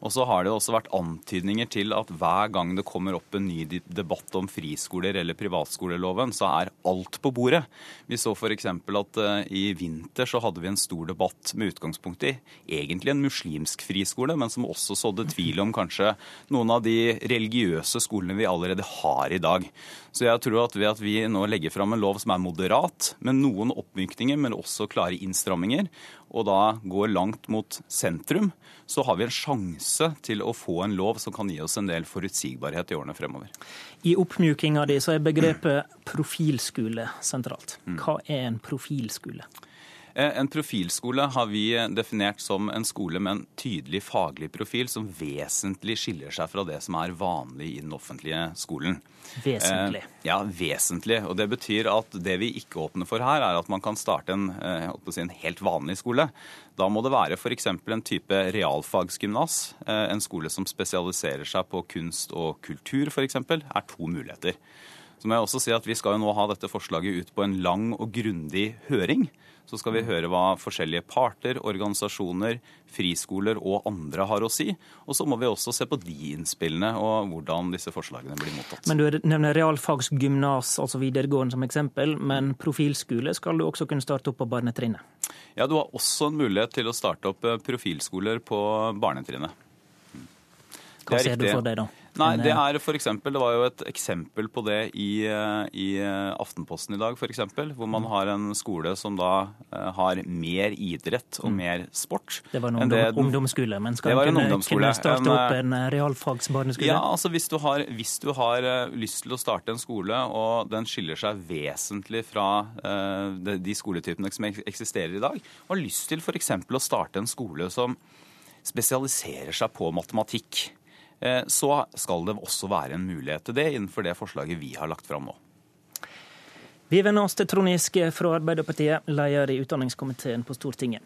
[SPEAKER 6] Og så har det også vært antydninger til at hver gang det kommer opp en ny debatt om friskoler eller privatskoleloven, så er alt på bordet. Vi så f.eks. at uh, i vinter så hadde vi en stor debatt med utgangspunkt i egentlig en muslimsk friskole, men som også sådde tvil om kanskje noen av de religiøse skolene vi allerede har i dag. Så jeg tror at ved at vi nå legger fram en lov som er moderat, med noen oppmykninger, men også klare innstramminger, og da går langt mot sentrum, så har vi en sjanse til å få en lov som kan gi oss en del forutsigbarhet i årene fremover.
[SPEAKER 56] I oppmjukinga di så er begrepet profilskole sentralt. Hva er en profilskole?
[SPEAKER 6] Eh, en profilskole har vi definert som en skole med en tydelig faglig profil som vesentlig skiller seg fra det som er vanlig i den offentlige skolen.
[SPEAKER 56] Vesentlig?
[SPEAKER 6] Eh, ja, vesentlig. Og Det betyr at det vi ikke åpner for her, er at man kan starte en, eh, si, en helt vanlig skole. Da må det være f.eks. en type realfagsgymnas. En skole som spesialiserer seg på kunst og kultur f.eks. er to muligheter. Så må jeg også si at Vi skal jo nå ha dette forslaget ut på en lang og grundig høring. Så skal vi høre hva forskjellige parter, organisasjoner, friskoler og andre har å si. Og så må vi også se på de innspillene og hvordan disse forslagene blir mottatt.
[SPEAKER 56] Men Du nevner realfagsgymnas, altså videregående som eksempel, men profilskole skal du også kunne starte opp på barnetrinnet?
[SPEAKER 6] Ja, du har også en mulighet til å starte opp eh, profilskoler på barnetrinnet.
[SPEAKER 56] Hva ser du for deg da?
[SPEAKER 6] Nei, det er for eksempel, det var jo et eksempel på det i, eh, i eh, Aftenposten i dag, f.eks. Hvor man har en skole som da eh, har mer idrett og mm. mer sport.
[SPEAKER 56] Det var en ungdom, ungdomsskole, men skal man kunne, kunne starte opp en realfagsbarneskole?
[SPEAKER 6] Ja, altså hvis du, har, hvis du, har, lyst til å starte en skole, og den skiller seg vesentlig fra de, skoletypene som eksisterer i dag, og har lyst til f.eks. å starte en skole som spesialiserer seg på matematikk Eh, så skal det også være en mulighet til det innenfor det forslaget vi har lagt fram nå.
[SPEAKER 56] Vi vender oss til Trond Giske fra Arbeiderpartiet, leder i utdanningskomiteen på Stortinget.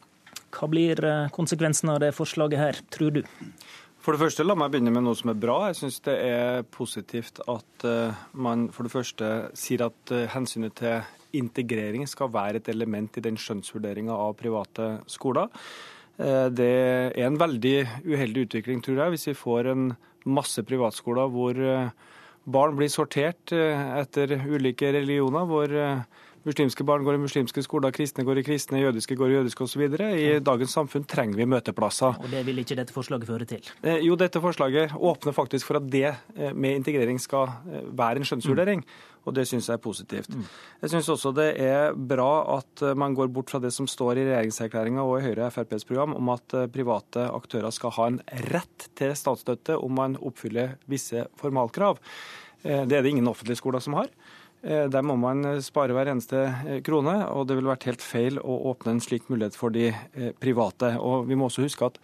[SPEAKER 56] Hva blir eh, konsekvensen av det forslaget her, tror du?
[SPEAKER 57] For det første, La meg begynne med noe som er bra. Jeg syns det er positivt at eh, man for det første sier at hensynet til integrering skal være et element i den skjønnsvurderinga av private skoler. Eh, det er en veldig uheldig utvikling, tror jeg, hvis vi får en masse privatskoler hvor eh, barn blir sortert eh, etter ulike religioner, hvor muslimske barn går i muslimske skoler, kristne går i kristne, jødiske går i jødiske osv. I dagens samfunn trenger vi møteplasser.
[SPEAKER 56] Og Det vil ikke dette forslaget føre til?
[SPEAKER 57] Jo, dette forslaget åpner faktisk for at det med integrering skal være en skjønnsvurdering. Mm og det syns jeg er positivt. Mm. Jeg syns også det er bra at eh, man går bort fra det som står i regjeringserklæringa og i Høyre og FrPs program om at eh, private aktører skal ha en rett til statsstøtte om man oppfyller visse formalkrav. Eh, det er det ingen offentlige skoler som har. Der må man spare hver eneste krone, og det ville vært helt feil å åpne en slik mulighet for de private. Og Vi må også huske at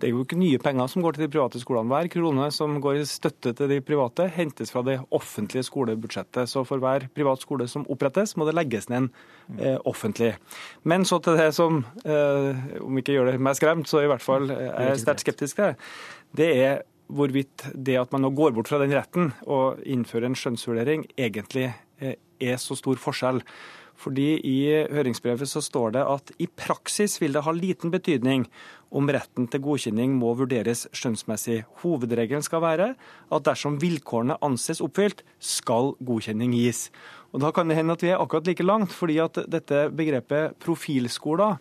[SPEAKER 57] det er jo ikke nye penger som går til de private skolene. Hver krone som går i støtte til de private, hentes fra det offentlige skolebudsjettet. Så for hver privat skole som opprettes, må det legges ned en eh, offentlig. Men så til det som, eh, om ikke gjør det meg skremt, så i hvert fall eh, er jeg sterkt skeptisk til. Det er hvorvidt det at man nå går bort fra den retten og innfører en skjønnsvurdering, egentlig eh, er så stor forskjell. Fordi I høringsbrevet så står det at i praksis vil det ha liten betydning om retten til godkjenning må vurderes skjønnsmessig. Hovedregelen skal være at dersom vilkårene anses oppfylt, skal godkjenning gis. Og Da kan det hende at vi er akkurat like langt, fordi at dette begrepet profilskoler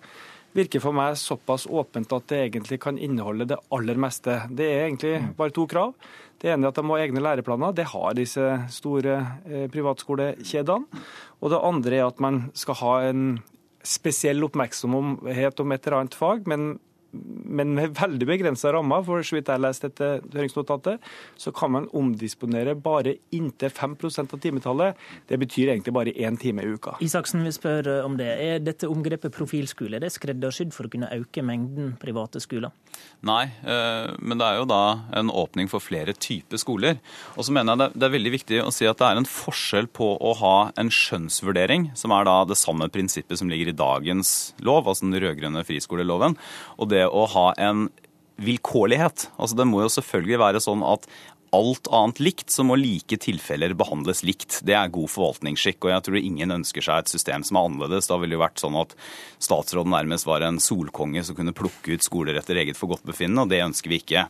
[SPEAKER 57] virker for meg såpass åpent at det egentlig kan inneholde det aller meste. Det er egentlig mm. bare to krav. Det ene er at de må ha egne læreplaner. Det har disse store eh, privatskolekjedene. Og det andre er at man skal ha en spesiell oppmerksomhet om et eller annet fag, men men med veldig begrensa rammer, for så vidt jeg leste dette høringsnotatet, så kan man omdisponere bare inntil 5% av timetallet. Det betyr egentlig bare én time i uka.
[SPEAKER 56] Isaksen vil spørre om det. Er dette omgrepet profilskole er det skreddersydd for å kunne øke mengden private skoler?
[SPEAKER 6] Nei, eh, men det er jo da en åpning for flere typer skoler. Og så mener jeg det er veldig viktig å si at det er en forskjell på å ha en skjønnsvurdering, som er da det samme prinsippet som ligger i dagens lov, altså den rød-grønne friskoleloven, og det det å ha en vilkårlighet. Altså Det må jo selvfølgelig være sånn at alt annet likt, så må like tilfeller behandles likt. Det er god forvaltningsskikk, og jeg tror ingen ønsker seg et system som er annerledes. Da ville det jo vært sånn at statsråden nærmest var en solkonge som kunne plukke ut skoler etter eget forgodtbefinnende, og det ønsker vi ikke.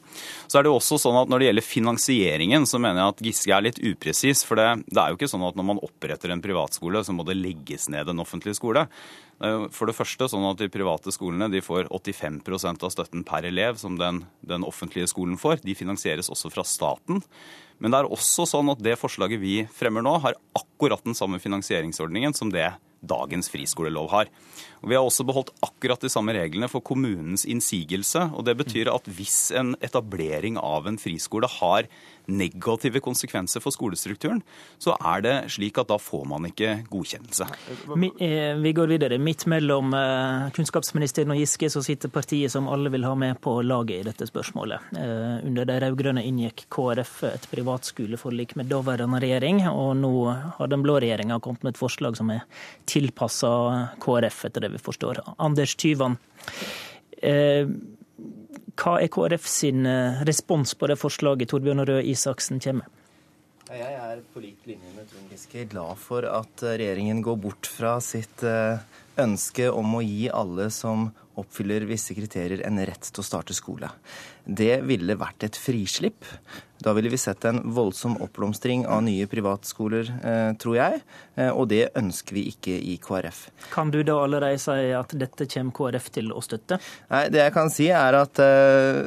[SPEAKER 6] Så er det jo også sånn at når det gjelder finansieringen, så mener jeg at Giske er litt upresis. For det, det er jo ikke sånn at når man oppretter en privatskole, så må det legges ned en offentlig skole. For det første sånn at De private skolene de får 85% av støtten per elev som den, den, offentlige skolen får. De finansieres også fra staten. Men det er også sånn at det forslaget vi fremmer nå, har akkurat den samme finansieringsordningen som det dagens friskolelov har. Og vi har også beholdt akkurat de samme reglene for kommunens innsigelse. og Det betyr at hvis en etablering av en friskole har negative konsekvenser for skolestrukturen, så er det slik at da får man ikke godkjennelse.
[SPEAKER 56] Eh, vi går videre. Midt mellom eh, kunnskapsministeren og Giske så sitter partiet som alle vil ha med på laget i dette spørsmålet. Eh, under de rød-grønne inngikk KrF et privatskoleforlik med daværende regjering, og nå har den blå regjeringa kommet med et forslag som er tilpassa KrF, etter det vi forstår. Anders Tyvand. Hva er KrF sin eh, respons på det forslaget Torbjørn Røe Isaksen kommer med?
[SPEAKER 58] Jeg er på lik linje med Trond Giske glad for at eh, regjeringen går bort fra sitt eh, ønske om å gi alle som oppfyller visse kriterier, en rett til å starte skole. Det ville vært et frislipp. Da ville vi sett en voldsom oppblomstring av nye privatskoler, eh, tror jeg. Eh, og det ønsker vi ikke i KrF.
[SPEAKER 56] Kan du da allerede si at dette kommer KrF til å støtte?
[SPEAKER 58] Nei, Det jeg kan si er at uh,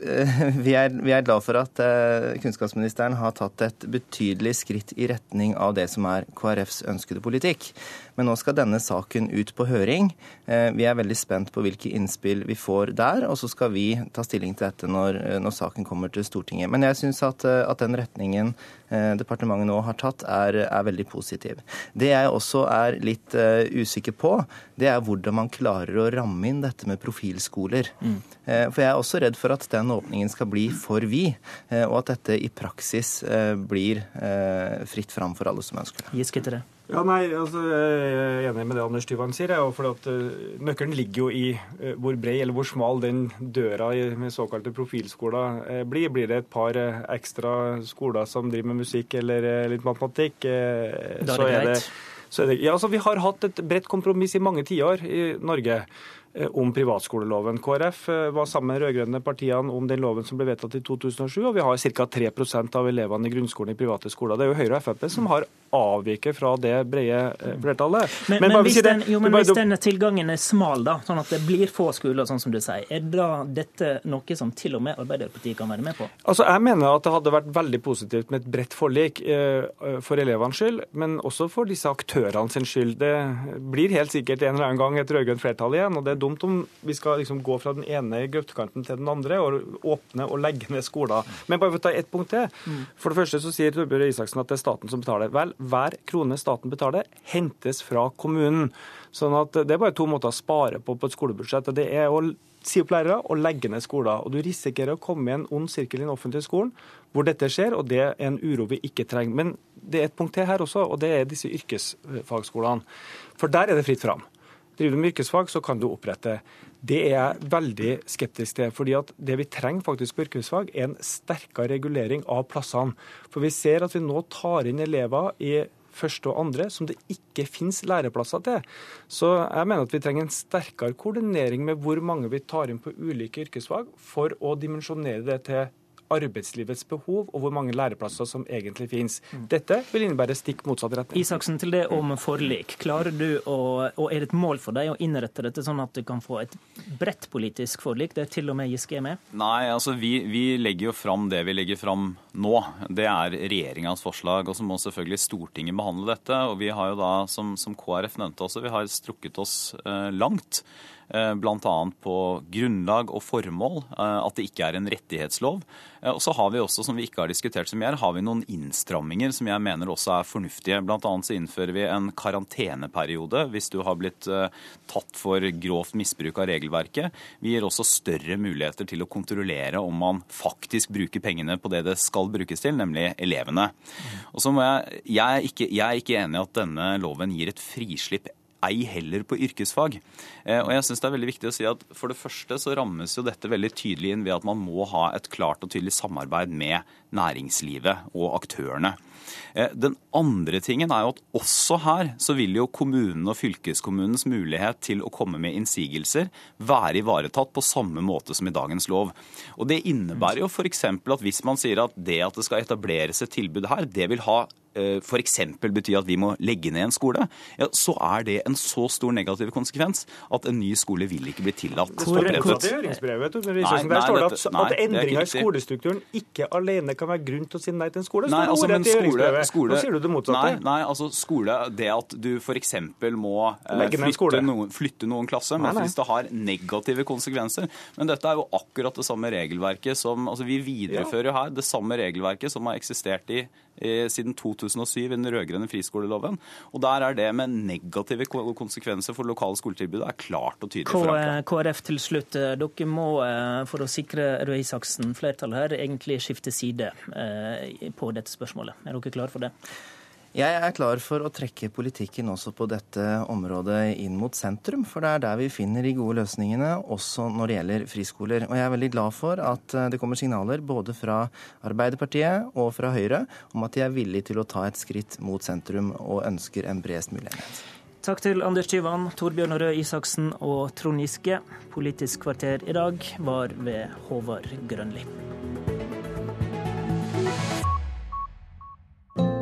[SPEAKER 58] vi, er, vi, er, glad for at uh, kunnskapsministeren har tatt et betydelig skritt i retning av det som er KrFs ønskede politikk. Men nå skal denne saken ut på høring. Uh, vi er veldig spent på hvilke innspill vi får der, og så skal vi ta stilling til dette når, når saken kommer til Stortinget. Men jeg syns at, eh, at, den retningen eh, departementet nå har tatt, er, er, veldig positiv. Det jeg også er litt uh, usikker på, det er hvordan man klarer å ramme inn dette med profilskoler. Mm. Uh, for jeg er også redd for at den åpningen skal bli for vid, uh, og at dette i praksis blir fritt fram for alle som ønsker det.
[SPEAKER 56] Giske til det.
[SPEAKER 57] Ja, nei, altså, Jeg er enig med det Anders Tyvand sier. Jeg, for at, uh, Nøkkelen ligger jo i uh, hvor bred eller hvor smal den døra med såkalte profilskoler uh, blir. Blir det et par ekstra skoler som driver med musikk eller litt matematikk,
[SPEAKER 56] da er det greit.
[SPEAKER 57] så er det, ja, altså, vi har hatt et bredt kompromiss i mange tiår i Norge. Eh, om privatskoleloven. KrF eh, var sammen med rød-grønne partiene om den loven som ble vedtatt i 2007, og vi har ca. 3% av elevene i grunnskolen i private skoler. Det er jo Høyre og Frp som har avviket fra det brede eh, flertallet.
[SPEAKER 56] Men, men, men, hvis, den, jo, men hvis denne tilgangen er smal, da, sånn at det blir få skoler, sånn som du sier, er da dette noe som til og med Arbeiderpartiet kan være med på?
[SPEAKER 57] Altså, Jeg mener at det hadde vært veldig positivt med et bredt forlik for elevenes skyld, men også for disse aktørene sin skyld. Det blir helt sikkert en eller annen gang et rød-grønt flertall igjen. og det dumt om vi skal liksom gå fra den ene grøftekanten til den andre og åpne og legge ned skoler. Men bare for å ta ett punkt til. For det første så sier Torbjørn Isaksen at det er staten som betaler. Vel, hver krone staten betaler, hentes fra kommunen. Sånn at Det er bare to måter å spare på på et skolebudsjett. Det er å si opp lærere og legge ned skoler. Og Du risikerer å komme i en ond sirkel i den offentlige skolen hvor dette skjer, og det er en uro vi ikke trenger. Men det er et punkt til her også, og det er disse yrkesfagskolene. For der er det fritt fram. Driver du med yrkesfag, så kan du opprette. Det er jeg veldig skeptisk til. fordi at det vi trenger faktisk på yrkesfag, er en sterkere regulering av plassene. For vi ser at vi nå tar inn elever i første og andre som det ikke finnes læreplasser til. Så jeg mener at vi trenger en sterkere koordinering med hvor mange vi tar inn på ulike yrkesfag, for å dimensjonere det til arbeidslivets behov og hvor mange læreplasser som egentlig finnes. Dette vil innebære stikk motsatt retning.
[SPEAKER 56] Isaksen, til det om forlik. Klarer du å, og er det et mål for deg å innrette dette sånn at du kan få et bredt politisk forlik, der til og med Giske er med?
[SPEAKER 6] Nei, altså vi, vi legger jo fram det vi legger fram nå. Det er regjeringas forslag. Og så må selvfølgelig Stortinget behandle dette. Og vi har jo da, som, som KrF nevnte også, vi har strukket oss eh, langt. Eh, bl.a. på grunnlag og formål, eh, at det ikke er en rettighetslov. Eh, og så har vi også, som vi ikke har diskutert så mye her, har vi noen innstramminger som jeg mener også er fornuftige. Bl.a. så innfører vi en karanteneperiode hvis du har blitt tatt for grovt misbruk av regelverket. Vi gir også større muligheter til å kontrollere om man faktisk bruker pengene på det det skal brukes til, nemlig elevene. Og så må jeg, jeg, er ikke, jeg er ikke enig i at denne loven gir et frislipp ei heller på yrkesfag. Eh, og jeg synes det er veldig viktig å si at For det første så rammes jo dette veldig tydelig inn ved at man må ha et klart og tydelig samarbeid med næringslivet og aktørene. Eh, den andre tingen er jo at også her så vil jo kommunen og fylkeskommunens mulighet til å komme med innsigelser være ivaretatt på samme måte som i dagens lov. Og Det innebærer jo f.eks. at hvis man sier at det at det skal etableres et tilbud her, det vil ha f.eks. betyr at vi må legge ned en skole, ja, så er det en så stor negativ konsekvens at en ny skole vil ikke bli tillatt.
[SPEAKER 57] Det står rett i høringsbrevet. Der står det at, at endringer i skolestrukturen ikke alene kan være grunn til å si nei til en skole.
[SPEAKER 6] Nei, altså, men skole, skole,
[SPEAKER 57] Nå sier du det motsatte.
[SPEAKER 6] Nei, nei, altså skole, det at du f.eks. må eh, flytte noen, flytte noen klasse, men hvis det har negative konsekvenser. Men dette er jo akkurat det samme regelverket som altså Vi viderefører jo her det samme regelverket som har eksistert i siden 2007 i den rød-grønne friskoleloven. Og der er det med negative konsekvenser for lokale skoletilbud er klart og tydelig forankra.
[SPEAKER 56] KrF til slutt. Eh, dere må eh, for å sikre Røe Isaksen flertallet her, egentlig skifte side eh, på dette spørsmålet. Er dere klare for det?
[SPEAKER 58] Jeg er klar for å trekke politikken også på dette området inn mot sentrum, for det er der vi finner de gode løsningene, også når det gjelder friskoler. Og jeg er veldig glad for at eh, det kommer signaler både fra Arbeiderpartiet og fra Høyre om at de er villige til å ta et skritt mot sentrum og ønsker en bredest mulig enighet.
[SPEAKER 56] Takk til Anders Tyvand, Torbjørn Røe Isaksen og Trond Giske. Politisk kvarter i dag var ved Håvard Grønli.